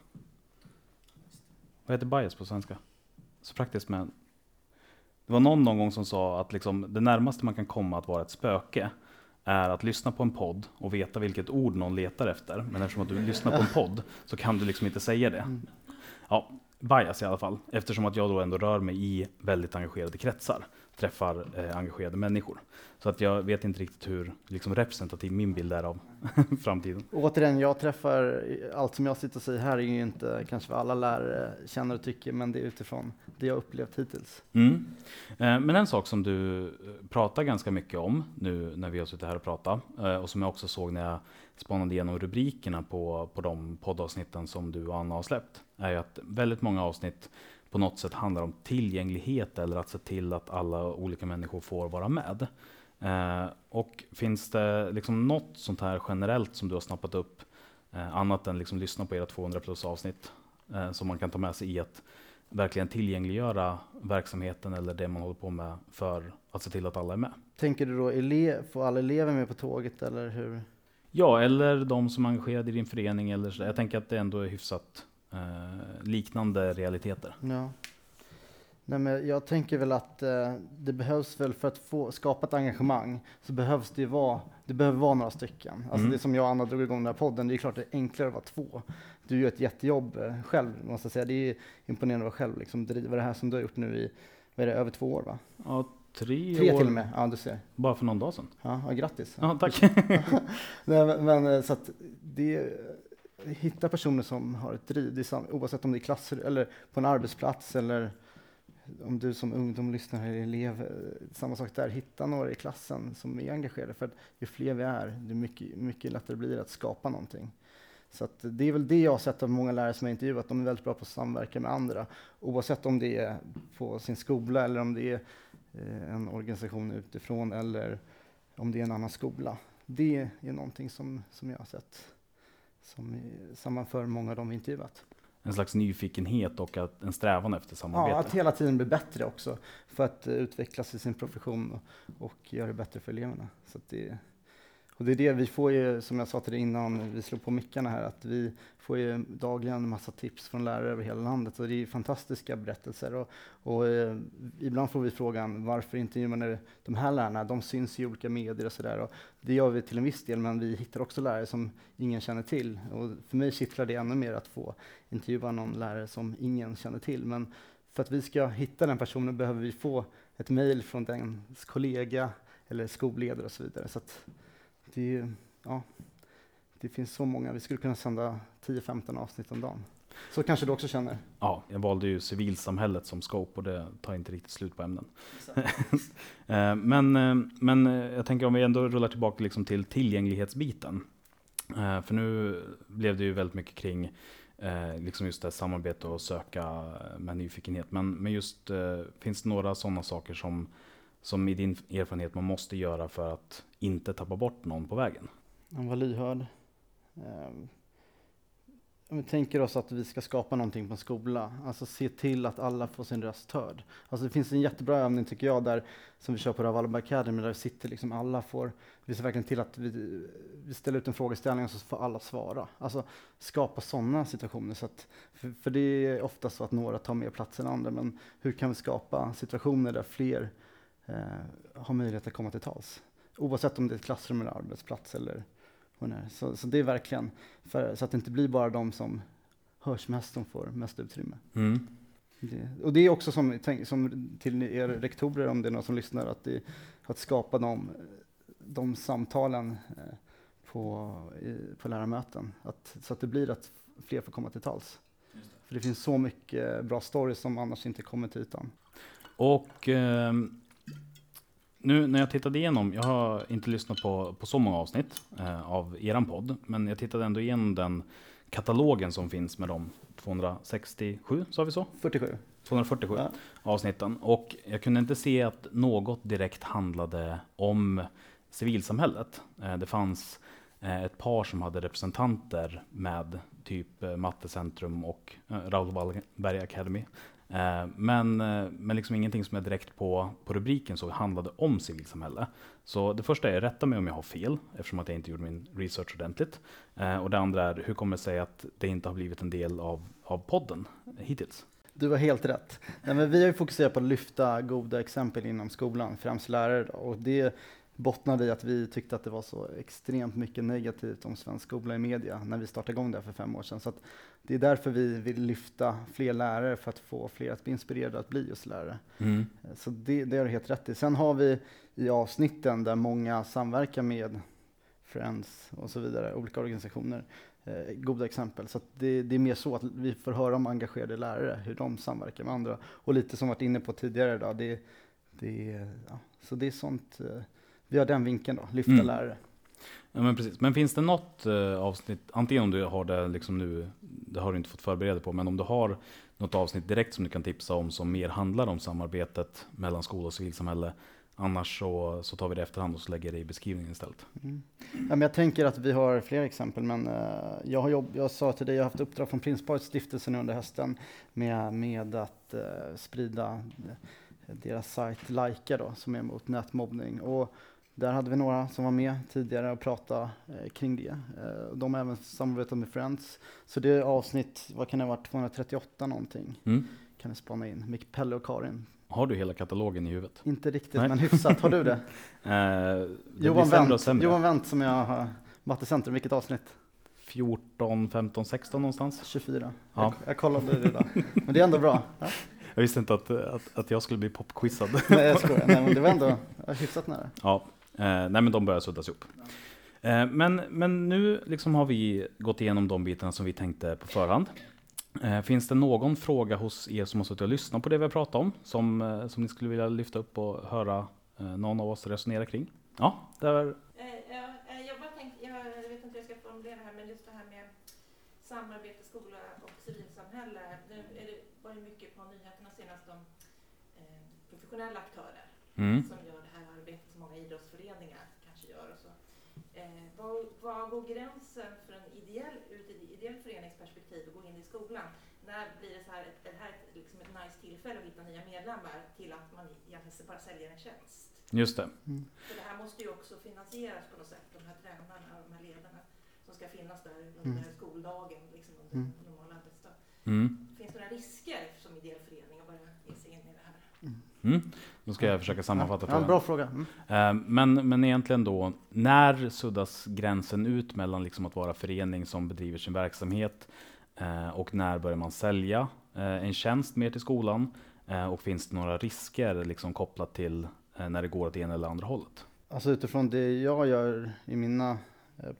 Vad heter bias på svenska? Så praktiskt med det var någon någon gång som sa att liksom, det närmaste man kan komma att vara ett spöke är att lyssna på en podd och veta vilket ord någon letar efter. Men eftersom att du lyssnar på en podd så kan du liksom inte säga det. Ja, bias i alla fall. Eftersom att jag då ändå rör mig i väldigt engagerade kretsar. Träffar eh, engagerade människor. Så att jag vet inte riktigt hur liksom, representativ min bild är av framtiden. Återigen, jag träffar, allt som jag sitter och säger här är ju inte kanske vad alla lärare känner och tycker, men det är utifrån det jag upplevt hittills. Mm. Eh, men en sak som du eh, pratar ganska mycket om nu när vi har suttit här och pratat, eh, och som jag också såg när jag spanade igenom rubrikerna på, på de poddavsnitten som du och Anna har släppt, är ju att väldigt många avsnitt på något sätt handlar om tillgänglighet eller att se till att alla olika människor får vara med. Eh, och finns det liksom något sånt här generellt som du har snappat upp, eh, annat än liksom lyssna på era 200 plus avsnitt, eh, som man kan ta med sig i att verkligen tillgängliggöra verksamheten eller det man håller på med för att se till att alla är med? Tänker du då, ele får alla elever med på tåget eller hur? Ja, eller de som är engagerade i din förening. Eller så. Jag tänker att det ändå är hyfsat eh, liknande realiteter. Ja. Nej, men jag tänker väl att eh, det behövs väl för att få skapa ett engagemang så behövs det vara, det behöver vara några stycken. Alltså Mm. det som jag och Anna drog igång den här podden, det är klart det är enklare att vara två. Du gör ett jättejobb eh, själv måste jag säga. Det är imponerande att vara själv liksom driva det här som du har gjort nu i, vad är det, över två år va? Ja, tre, Tre år, till och med, ja du ser. bara för någon dag sedan. Ja, ja grattis. Ja, tack. Nej, men, men eh, så att det, hitta personer som har ett driv, oavsett om det är klasser eller på en arbetsplats eller om du som ungdom lyssnar eller elev, eh, samma sak där, hitta några i klassen som är engagerade. För att ju fler vi är, desto mycket, mycket lättare blir det att skapa någonting. Så att det är väl det jag har sett av många lärare som jag intervjuat, de är väldigt bra på att samverka med andra, oavsett om det är på sin skola eller om det är eh, en organisation utifrån eller om det är en annan skola. Det är någonting som, som jag har sett som sammanför många av de vi intervjuat. En slags nyfikenhet och att, en strävan efter samarbete. Ja, att hela tiden bli bättre också för att utvecklas i sin profession och, och göra det bättre för eleverna. Så det, och det är det vi får ju, som jag sa till dig innan vi slog på mickarna här, att vi får ju dagligen en massa tips från lärare över hela landet och det är fantastiska berättelser. Och, och eh, ibland får vi frågan varför intervjuar man de här lärarna? De syns i olika medier och sådär. Det gör vi till en viss del, men vi hittar också lärare som ingen känner till. Och för mig kittlar det ännu mer att få intervjua någon lärare som ingen känner till. Men för att vi ska hitta den personen behöver vi få ett mejl från dens kollega eller skolledare och så vidare. Så att det, ja, det finns så många, vi skulle kunna sända 10-15 avsnitt om dagen. Så kanske du också känner? Ja, jag valde ju civilsamhället som scope och det tar inte riktigt slut på ämnen. Eh, men, eh, men eh, jag tänker om vi ändå rullar tillbaka liksom till tillgänglighetsbiten. För nu blev det ju väldigt mycket kring liksom just det här samarbete och söka med nyfikenhet. Men, men just finns det några sådana saker som, som i din erfarenhet man måste göra för att inte tappa bort någon på vägen? Man var lyhörd. Ehm, om vi tänker oss att vi ska skapa någonting på en skola, alltså se till att alla får sin röst hörd. Alltså det finns en jättebra övning tycker jag där, som vi kör på Ravalba Academy, där vi sitter liksom alla får, vi ser verkligen till att vi, vi ställer ut en frågeställning och så får alla svara. Alltså skapa sådana situationer. Så att, för, för det är ofta så att några tar mer plats än andra, men hur kan vi skapa situationer där fler eh, har möjlighet att komma till tals? Oavsett om det är ett klassrum eller arbetsplats eller det. Så, så det är verkligen, för, så att det inte blir bara de som hörs mest som får mest utrymme. Mm. Det, och det är också som, som till er rektorer, om det är någon som lyssnar, att, det, att skapa de, de samtalen eh, på, på lärarmöten. Att, så att det blir att fler får komma till tals. För det finns så mycket bra stories som annars inte kommer till ytan. Och ehm, nu när jag tittade igenom, jag har inte lyssnat på, på så många avsnitt eh, av eran podd, men jag tittade ändå igenom den katalogen som finns med de 267, sa vi så? 47. 247 Ja. avsnitten. Och jag kunde inte se att något direkt handlade om civilsamhället. Eh, det fanns eh, ett par som hade representanter med typ eh, Mattecentrum och eh, Raoul Wallenberg Academy. Eh, men, eh, men liksom ingenting som jag direkt på, på rubriken såg handlade om civilsamhälle. Så det första är, rätta mig om jag har fel, eftersom att jag inte gjorde min research ordentligt. Eh, och det andra är, hur kommer det sig att det inte har blivit en del av, av podden hittills? Du har helt rätt. Nej, men vi har ju fokuserat på att lyfta goda exempel inom skolan, främst lärare. då. Och det bottnade i att vi tyckte att det var så extremt mycket negativt om svensk skola i media när vi startade igång det här för fem år sedan. Så det är därför vi vill lyfta fler lärare för att få fler att bli inspirerade att bli just lärare. Mm. Så det, det har du helt rätt i. Sen har vi i avsnitten där många samverkar med Friends och så vidare, olika organisationer, eh, goda exempel. Så det, det, är mer så att vi får höra om engagerade lärare, hur de samverkar med andra. Och lite som varit inne på tidigare, då, det, det, ja, så det är sånt, eh, vi har den vinkeln då, lyfta mm. lärare. Ja, men precis. Men finns det något eh, avsnitt, antingen om du har det liksom nu, det har du inte fått förbereda på, men om du har något avsnitt direkt som du kan tipsa om som mer handlar om samarbetet mellan skola och civilsamhälle, Annars så, så tar vi det efterhand och så lägger det i beskrivningen istället. Mm. Ja, men jag tänker att vi har fler exempel, men uh, jag, har jobb, jag sa till dig, jag har haft uppdrag från Prinsparets stiftelse under hösten med, med att uh, sprida deras sajt Lajka då, som är mot nätmobbning. Och där hade vi några som var med tidigare och pratade eh, kring det. Eh, de har även samarbetat med Friends. Så det är avsnitt, vad kan det ha varit, 238 någonting. Mm. Kan ni spana in, med Pelle och Karin. Har du hela katalogen i huvudet? Inte riktigt, Nej. men hyfsat. Har du det? eh, Johan, Wendt, Johan Wendt som jag har, Mattecentrum, vilket avsnitt? 14, 15, 16 någonstans. 24. Ja. Jag, jag kollade det då. Men det är ändå bra. Ja? Jag visste inte att, att, att jag skulle bli popquizad. Nej, jag skojar. Nej, men det var ändå hyfsat nära. Ja, nej men de börjar suddas ihop. Eh, men, men nu liksom har vi gått igenom de bitarna som vi tänkte på förhand. Eh, finns det någon fråga hos er som har suttit och lyssnat på det vi har pratat om, som, eh, som ni skulle vilja lyfta upp och höra eh, någon av oss resonera kring? Ja, där. Eh, jag, vet inte hur jag ska formulera det här, men just det här med samarbete skola och civilsamhälle. Det, är det var ju mycket på nyheterna senast om eh, professionella aktörer mm. som gör det här arbetet som många idrottsföreningar kanske gör. Och så. Eh, var, går gränsen för en ideell, ur ett ideellt föreningsperspektiv att gå in i skolan? När blir det så här, ett, det här ett, liksom ett nice tillfälle att hitta nya medlemmar till att man egentligen bara säljer en tjänst? Just det. Mm. För det här måste ju också finansieras på något sätt, de här tränarna och de här ledarna som ska finnas där under mm. skoldagen, liksom under mm. normal arbetsdag. Mm. Finns det några risker som ideell förening att börja ge sig in i det här? Mm. Då ska jag försöka sammanfatta frågan. Ja, bra fråga. Mm. Eh, men, men egentligen då, när suddas gränsen ut mellan liksom att vara förening som bedriver sin verksamhet eh, och när börjar man sälja eh, en tjänst mer till skolan? Och finns det några risker liksom kopplat till när det går åt ena eller andra hållet? Alltså utifrån det jag gör i mina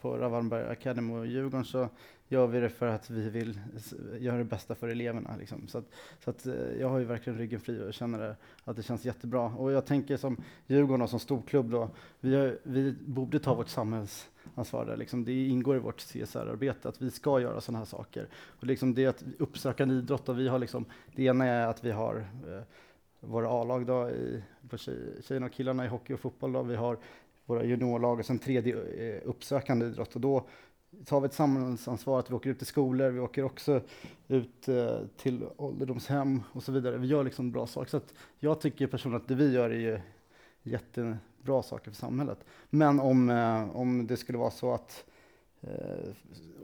på Ravallenberg Academy och Djurgården så gör vi det för att vi vill göra det bästa för eleverna. Liksom. Så, att, så att eh, jag har ju verkligen ryggen fri och känner att det känns jättebra. Och jag tänker som Djurgården som storklubb då, vi, har, vi borde ta vårt samhällsansvar där. Liksom. Det ingår i vårt CSR-arbete att vi ska göra sådana här saker. Och liksom det att uppsökande idrott, och vi har liksom, det ena är att vi har eh, våra A-lag då, i, på tjej, tjejerna och killarna i hockey och fotboll. Då. Vi har våra juniorlag och sen tredje eh, uppsökande idrott. Och då tar vi ett samhällsansvar att vi åker ut till skolor, vi åker också ut eh, till ålderdomshem och så vidare. Vi gör liksom bra saker. Så att jag tycker personligen att det vi gör är ju jättebra saker för samhället. Men om, eh, om det skulle vara så att eh,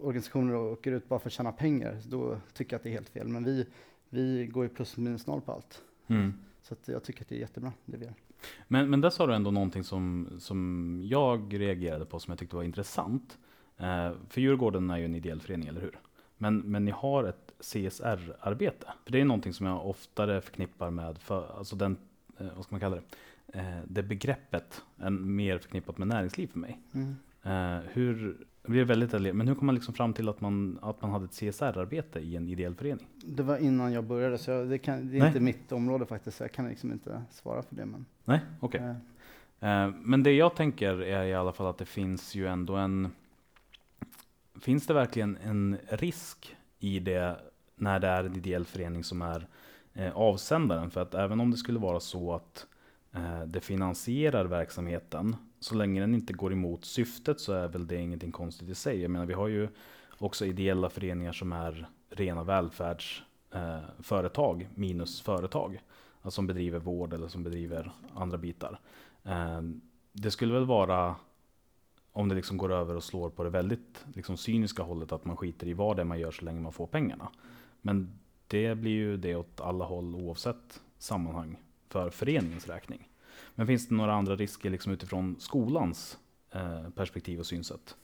organisationer åker ut bara för att tjäna pengar, då tycker jag att det är helt fel. Men vi, vi går ju plus minus noll på allt. Mm. Så att jag tycker att det är jättebra det vi gör. Men, men där sa du ändå någonting som, som jag reagerade på som jag tyckte var intressant. Eh, för Djurgården är ju en ideell förening, eller hur? Men, men ni har ett CSR-arbete. För det är någonting som jag oftare förknippar med, för, alltså den, eh, vad ska man kalla det, eh, det begreppet, än mer förknippat med näringsliv för mig. Mm. hur, det är väldigt men hur kom man liksom fram till att man, att man hade ett CSR-arbete i en ideell förening? Det var innan jag började, så jag, det, kan, det, är Nej. inte mitt område faktiskt, så jag kan liksom inte svara för det. Men, Nej, okej. Okay. Eh, men det jag tänker är i alla fall att det finns ju ändå en, Finns det verkligen en risk i det när det är en ideell förening som är eh, avsändaren? För att även om det skulle vara så att eh, det finansierar verksamheten, så länge den inte går emot syftet så är väl det ingenting konstigt i sig. Jag menar, vi har ju också ideella föreningar som är rena välfärdsföretag eh, minus företag. Alltså som bedriver vård eller som bedriver andra bitar. Eh, det skulle väl vara om det liksom går över och slår på det väldigt liksom cyniska hållet att man skiter i vad det är man gör så länge man får pengarna. Men det blir ju det åt alla håll oavsett sammanhang för föreningens räkning. Men finns det några andra risker liksom utifrån skolans eh, perspektiv och synsätt?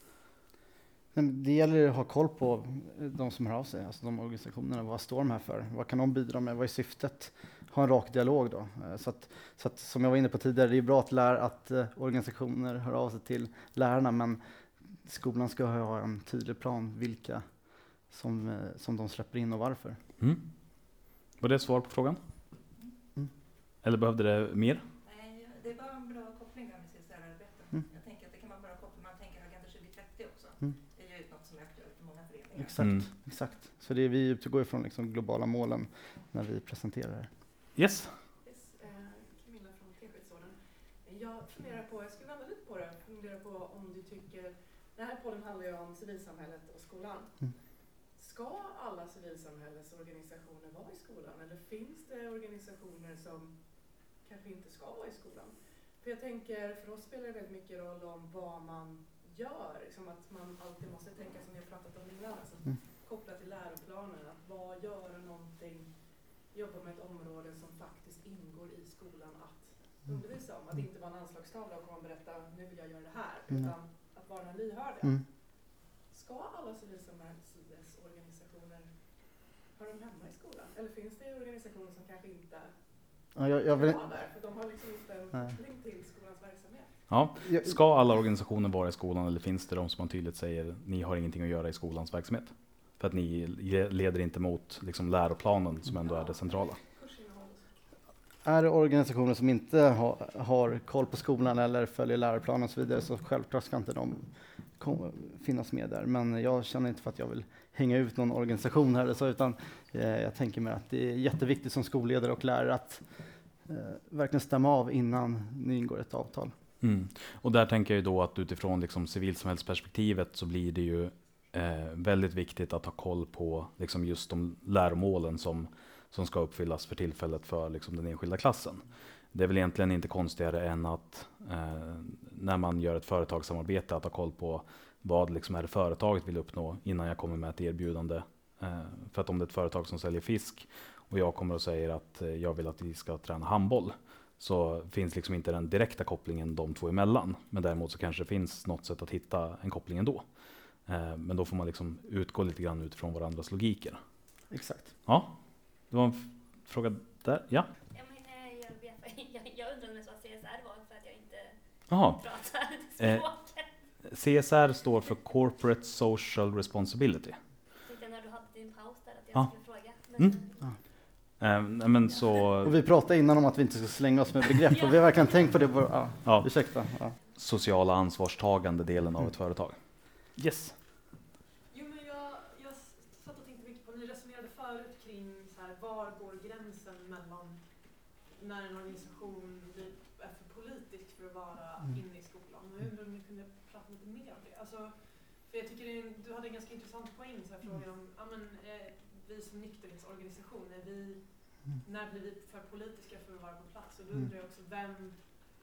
Det gäller att ha koll på de som hör av sig, alltså de organisationerna. Vad står de här för? Vad kan de bidra med? Vad är syftet? Ha en rak dialog då. Eh, Så att, så att, som jag var inne på tidigare, det är bra att, lär, att eh, organisationer hör av sig till lärarna, men skolan ska ha en tydlig plan vilka som, eh, som de släpper in och varför. Mm. Var det svar på frågan? Mm. Eller behövde det mer? Nej, det var en bra koppling där med CSR-arbetet. Mm. Jag tänker att det kan vara bra koppling. Man tänker Agenda 2030 också. Mm. Det är ju något som är aktuellt för många föreningar. Exakt, Mm. exakt. Så det är, vi utgår ifrån liksom globala målen när vi presenterar det. Yes. Yes, Camilla från. Jag funderar på, jag skulle vända lite på det, funderar på om du tycker, den här podden handlar ju om civilsamhället och skolan. Mm. Ska alla civilsamhällesorganisationer vara i skolan eller finns det organisationer som kanske inte ska vara i skolan? För jag tänker, för oss spelar det väldigt mycket roll om vad man gör, liksom att man alltid måste tänka som vi har pratat om innan, alltså Mm. kopplat till läroplanen, att vad gör någonting jobba med ett område som faktiskt ingår i skolan att undervisa om. Att inte vara en anslagstavla och komma och berätta nu vill jag göra det här. Mm. Utan att vara den lyhörda. Mm. Ska alla civilsamhällesorganisationer, hör de hemma i skolan? Eller finns det organisationer som kanske inte Ja, jag, jag vill, vara där? För de har liksom inte en koppling till verksamhet. Ja. Ska alla organisationer vara i skolan eller finns det de som man tydligt säger ni har ingenting att göra i skolans verksamhet? För att ni le- leder inte mot liksom, läroplanen som ändå är det centrala. Är det organisationer som inte har, har koll på skolan eller följer läroplanen och så vidare så självklart ska inte de kom, finnas med där. Men jag känner inte för att jag vill hänga ut någon organisation här eller så, utan eh, jag tänker mig att det är jätteviktigt som skolledare och lärare att eh, verkligen stämma av innan ni ingår ett avtal. Mm. Och där tänker jag ju då att utifrån liksom civilsamhällsperspektivet så blir det ju eh, väldigt viktigt att ha koll på liksom just de läromålen som, som ska uppfyllas för tillfället för liksom den enskilda klassen. Det är väl egentligen inte konstigare än att eh, när man gör ett företagssamarbete att ha koll på vad liksom är det företaget vill uppnå innan jag kommer med ett erbjudande. Eh, för att om det är ett företag som säljer fisk och jag kommer och säger att eh, jag vill att vi ska träna handboll så finns liksom inte den direkta kopplingen de två emellan. Men däremot så kanske det finns något sätt att hitta en koppling ändå. Eh, men då får man liksom utgå lite grann utifrån varandras logiker. Exakt. Ja, det var en fråga där. Ja, Ja, men, eh, jag, vet, jag, jag undrade mest vad CSR var för att jag inte jaha. pratar Eh. språket. CSR står för Corporate Social Responsibility. Jag tänkte när du hade din paus där att jag Ja. skulle fråga. Men, Mm. Eh, men så, Och vi pratade innan om att vi inte ska slänga oss med begrepp och vi har verkligen tänkt på det. På, ja, ja, ursäkta. Ja. sociala ansvarstagande delen av Mm. ett företag. Yes. Jo, men jag, jag satt och tänkte mycket på, ni resonerade förut kring så här, var går gränsen mellan när en organisation blir är för politisk för att vara Mm. inne i skolan. Och jag undrar om ni kunde prata lite mer om det. Alltså, för jag tycker det är, en- du hade en ganska intressant poäng, så här, frågan om ja, men, eh, vi som nykterhetsorganisation, är vi, Mm. När blir vi för politiska för att vara på plats? Och då Mm. undrar jag också, vem,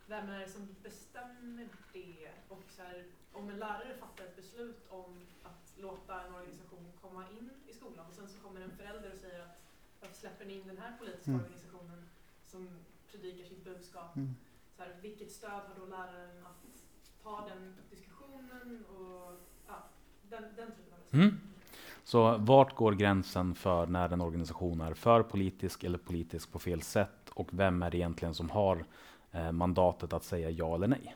vem är det som bestämmer det? Och så här, om en lärare fattar ett beslut om att låta en organisation komma in i skolan och sen så kommer en förälder och säger att varför släpper ni in den här politiska Mm. organisationen som predikar sitt budskap? Mm. Så här, vilket stöd har då läraren att ta den diskussionen och ja, den, den typen av resonemang. Mm. Så vart går gränsen för när en organisation är för politisk eller politisk på fel sätt? Och vem är det egentligen som har eh, mandatet att säga ja eller nej?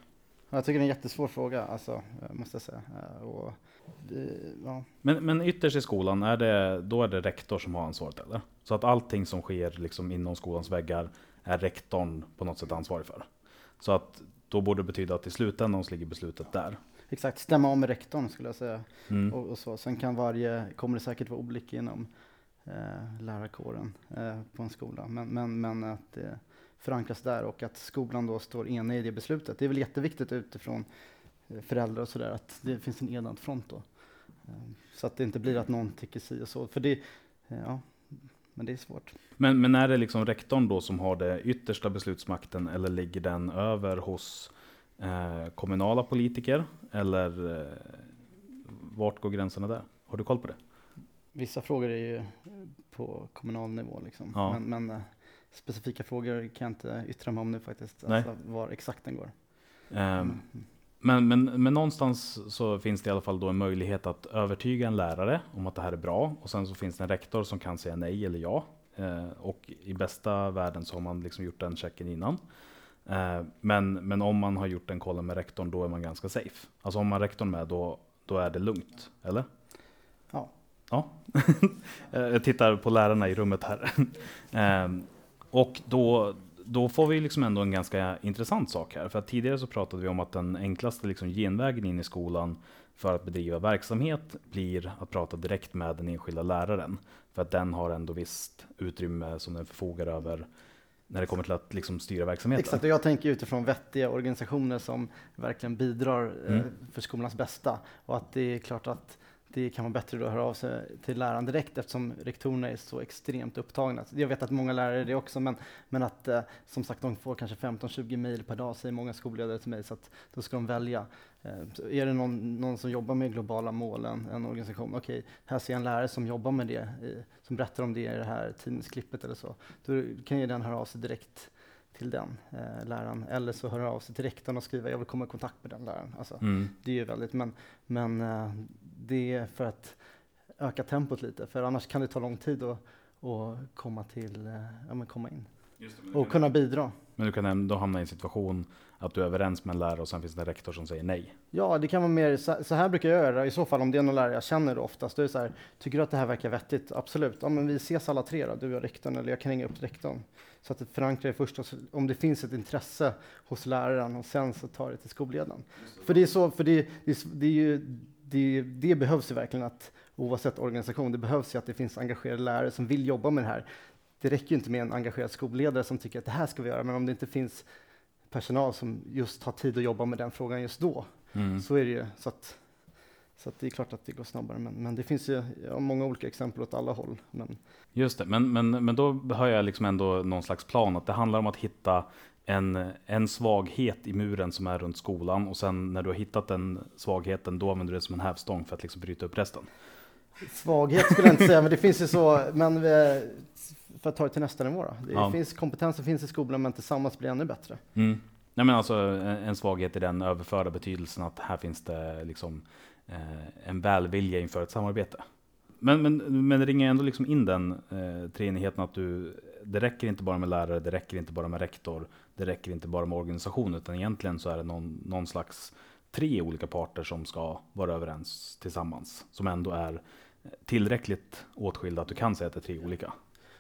Jag tycker det är en jättesvår fråga, alltså, eh, måste jag säga. Eh, Och, ja. Men, men ytterst i skolan, är det, då är det rektor som har ansvaret eller? Så att allting som sker liksom inom skolans väggar är rektorn på något sätt ansvarig för. Så att då borde det betyda att i slutändan så ligger beslutet där. Exakt, stämma om med rektorn skulle jag säga. Mm. Och, och så. Sen kan varje, kommer det säkert vara olika inom eh, lärarkåren eh, på en skola. Men, men, men att det förankras där och att skolan då står enig i det beslutet. Det är väl jätteviktigt utifrån eh, föräldrar och sådär att det finns en enad front då. Eh, så att det inte blir att någon tycker si och så. För det, eh, ja, men det är svårt. Men, men är det liksom rektorn då som har det yttersta beslutsmakten eller ligger den över hos eh, kommunala politiker? Eller eh, vart går gränserna där? Har du koll på det? Vissa frågor är ju eh, på kommunal nivå liksom. Ja. Men, men eh, specifika frågor kan jag inte yttra mig om nu faktiskt, Nej. alltså var exakt den går. Ehm, Mm. Men, men, men någonstans så finns det i alla fall då en möjlighet att övertyga en lärare om att det här är bra. Och sen så finns det en rektor som kan säga nej eller ja. Eh, och i bästa världen så har man liksom gjort den checken innan. Eh, men, men om man har gjort den kollen med rektorn, då är man ganska safe. Alltså om man har rektorn med, då, då är det lugnt. Eller? Ja. Ja. Eh, Jag tittar på lärarna i rummet här. Ehm, och då, då får vi liksom ändå en ganska intressant sak här. För att tidigare så pratade vi om att den enklaste liksom genvägen in i skolan för att bedriva verksamhet blir att prata direkt med den enskilda läraren. För att den har ändå visst utrymme som den förfogar över när det kommer till att liksom styra verksamheten. Exakt, och jag tänker utifrån vettiga organisationer som verkligen bidrar eh, Mm. för skolans bästa. Och att det är klart att det kan vara bättre att höra av sig till läraren direkt eftersom rektorerna är så extremt upptagna. Jag vet att många lärare är det också, men, men att eh, som sagt de får kanske 15-20 mejl per dag, säger många skolledare till mig, så att då ska de välja. Eh, är det någon, någon som jobbar med globala målen, en organisation, okej, här ser jag en lärare som jobbar med det, i, som berättar om det i det här tidningsklippet eller så. Då kan ju den höra av sig direkt till den eh, läraren. Eller så hör av sig till rektorn och skriver jag vill komma i kontakt med den läraren. Alltså, Mm. Det är ju väldigt, men, men eh, det är för att öka tempot lite, för annars kan det ta lång tid att, att komma till, eh, ja men komma in och kunna bidra. Men du kan ändå hamna i en situation att du är överens med en lärare och sen finns det en rektor som säger nej. Ja, det kan vara mer, så, här brukar jag göra i så fall om det är någon lärare jag känner oftast. Då är det så här, tycker du att det här verkar vettigt? Absolut. Ja, men vi ses alla tre då, du och rektorn, eller jag kan ringa upp rektorn. Så att det förankrar det först, om det finns ett intresse hos läraren och sen så tar det till skolledaren. För det är så, för det, det, det är ju, det, det behövs ju verkligen att oavsett organisation, det behövs ju att det finns engagerade lärare som vill jobba med det här. Det räcker ju inte med en engagerad skolledare som tycker att det här ska vi göra, men om det inte finns personal som just har tid att jobba med den frågan just då, Mm. så är det ju. Så att, så att det är klart att det går snabbare. Men, men det finns ju många olika exempel åt alla håll. Men Just det, men, men, men då har jag liksom ändå någon slags plan att det handlar om att hitta en, en svaghet i muren som är runt skolan och sen när du har hittat den svagheten då använder du det som en hävstång för att liksom bryta upp resten. svaghet skulle jag inte säga, men det finns ju så. Men vi, för att ta det till nästa nivå då. Det Ja. finns kompetensen finns i skolan, men tillsammans blir det ännu bättre. Mm. Nej, men alltså en, en svaghet i den överförda betydelsen att här finns det liksom eh, en välvilja inför ett samarbete. Men, men, men det ringer ändå liksom in den eh, treenigheten att du, det räcker inte bara med lärare, det räcker inte bara med rektor, det räcker inte bara med organisation, utan egentligen så är det någon, någon slags tre olika parter som ska vara överens tillsammans, som ändå är tillräckligt åtskilda att du kan säga att det är tre olika.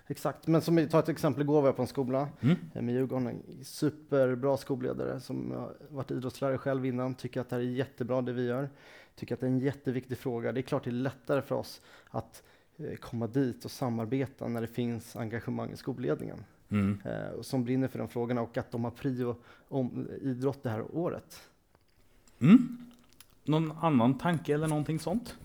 Exakt, men som vi tar ett exempel, igår var jag på en skola Mm. med Djurgården, en superbra skolledare som har varit idrottslärare själv innan, tycker att det här är jättebra det vi gör, tycker att det är en jätteviktig fråga. Det är klart det är lättare för oss att eh, komma dit och samarbeta när det finns engagemang i skolledningen Mm. eh, som brinner för de frågorna och att de har prio om idrott det här året. Mm. Någon annan tanke eller någonting sånt?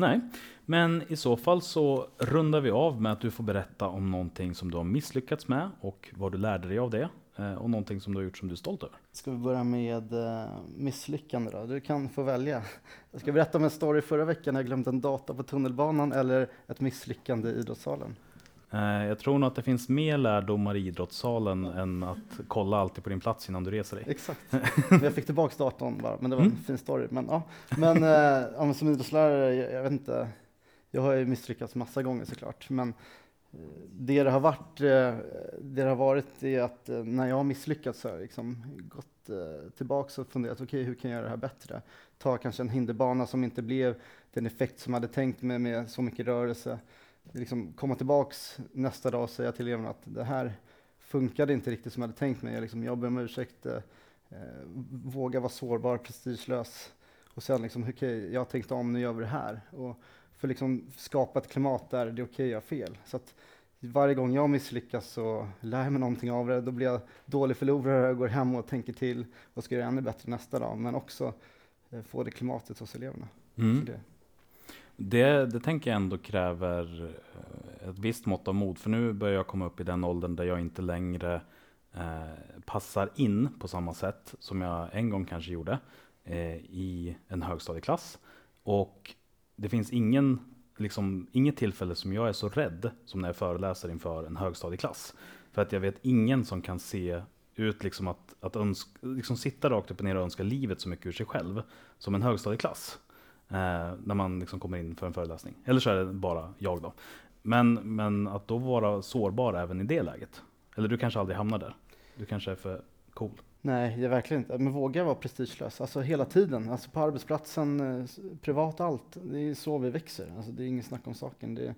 Nej, men i så fall så rundar vi av med att du får berätta om någonting som du har misslyckats med och vad du lärde dig av det eh, och någonting som du har gjort som du är stolt över. Ska vi börja med eh, misslyckande då? Du kan få välja. Jag ska berätta om en story förra veckan när jag glömde en data på tunnelbanan eller ett misslyckande i idrottssalen. Eh, Jag tror nog att det finns mer lärdomar i idrottssalen än att kolla alltid på din plats innan du reser dig. Exakt. Jag fick tillbaks datorn bara, men det var en Mm. fin story. Men, ja. men, eh, ja, som idrottslärare, jag, jag vet inte. Jag har ju misslyckats massa gånger såklart. Men eh, det det har varit, det det har varit är att när jag har misslyckats så har jag liksom gått tillbaks och funderat, okej hur kan jag göra det här bättre? Ta kanske en hinderbana som inte blev den effekt som jag hade tänkt mig med så mycket rörelse. Liksom komma tillbaks nästa dag och säga till eleverna att det här funkade inte riktigt som jag hade tänkt mig. Jag, liksom, jag ber om ursäkt, eh, eh, våga vara sårbar, prestigelös. Och sen liksom, okej, jag har tänkt om, nu gör vi det här. Och för liksom skapa ett klimat där det är okej att göra fel. Så att varje gång jag misslyckas så lär jag mig någonting av det. Då blir jag dålig förlorare och går hem och tänker till och ska göra ännu bättre nästa dag. Men också eh, få det klimatet hos eleverna. Mm. Så det, det, det tänker jag ändå kräver eh, ett visst mått av mod. För nu börjar jag komma upp i den åldern där jag inte längre eh, passar in på samma sätt som jag en gång kanske gjorde eh, i en högstadieklass. Och det finns ingen liksom inget tillfälle som jag är så rädd som när jag föreläser inför en högstadieklass. För att jag vet ingen som kan se ut liksom att, att önska, liksom sitta rakt upp och ner och önska livet så mycket ur sig själv som en högstadieklass. Eh, när man liksom kommer in för en föreläsning. Eller så är det bara jag då. Men, men att då vara sårbar även i det läget. Eller du kanske aldrig hamnar där. Du kanske är för cool. Nej, det är verkligen inte. Men våga vara prestigelös. Alltså hela tiden. Alltså på arbetsplatsen, eh, privat, allt. Det är så vi växer. Alltså det är inget snack om saken. Det,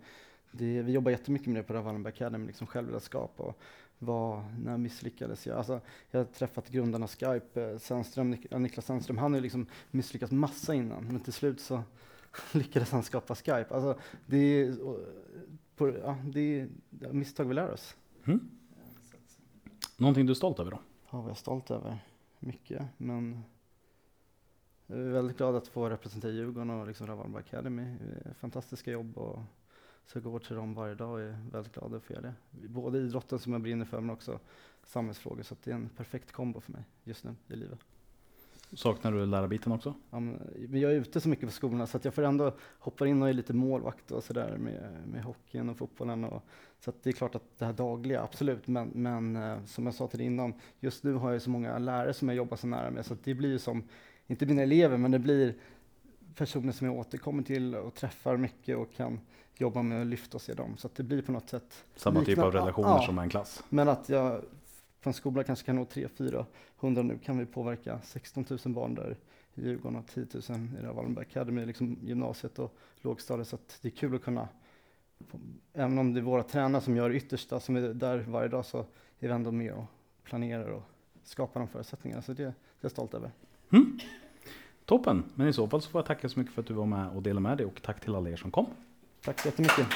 det, vi jobbar jättemycket med det på Rav Wallenberg Academy, liksom självledarskap och vad, när misslyckades jag? Alltså, jag har träffat grundarna av Skype, eh, Sandström, ja, Niklas Sandström, han har ju liksom misslyckats massa innan, men till slut så lyckades han skapa Skype. Alltså, det är, på, ja, det är misstag vi lär oss. Mm. Någonting du är stolt över då? Ja, vad jag är stolt över. Mycket, men jag är väldigt glad att få representera Djurgården och liksom Rav Wallenberg Academy. Är Fantastiska jobb och så jag går till dem varje dag och är väldigt glad att få göra det. Både idrotten som jag brinner för men också samhällsfrågor. Så det är en perfekt kombo för mig just nu i livet. Saknar du lärarbiten också? Ja, men jag är ute så mycket på skolorna så att jag får ändå hoppa in och är lite målvakt och sådär med, med hockeyn och fotbollen. Och, så det är klart att det här dagliga, absolut. Men, men eh, som jag sa till dig innan, just nu har jag så många lärare som jag jobbar så nära med så det blir som, inte mina elever, men det blir personer som jag återkommer till och träffar mycket och kan jobba med att lyfta och se dem. Så att det blir på något sätt Samma typ Liknande- av relationer ja. som en klass? men att jag på en skola kanske kan nå 300-400 nu kan vi påverka 16 000 barn där i Djurgården och 10 000 i Wallenberg Academy, liksom gymnasiet och lågstadiet. Så att det är kul att kunna, även om det är våra tränare som gör det yttersta, som är där varje dag, så är vi ändå med och planerar och skapar de förutsättningarna. Så det, det är jag stolt över. Mm. Toppen, men i så fall så får jag tacka så mycket för att du var med och delade med dig och tack till alla er som kom. Tack så jättemycket.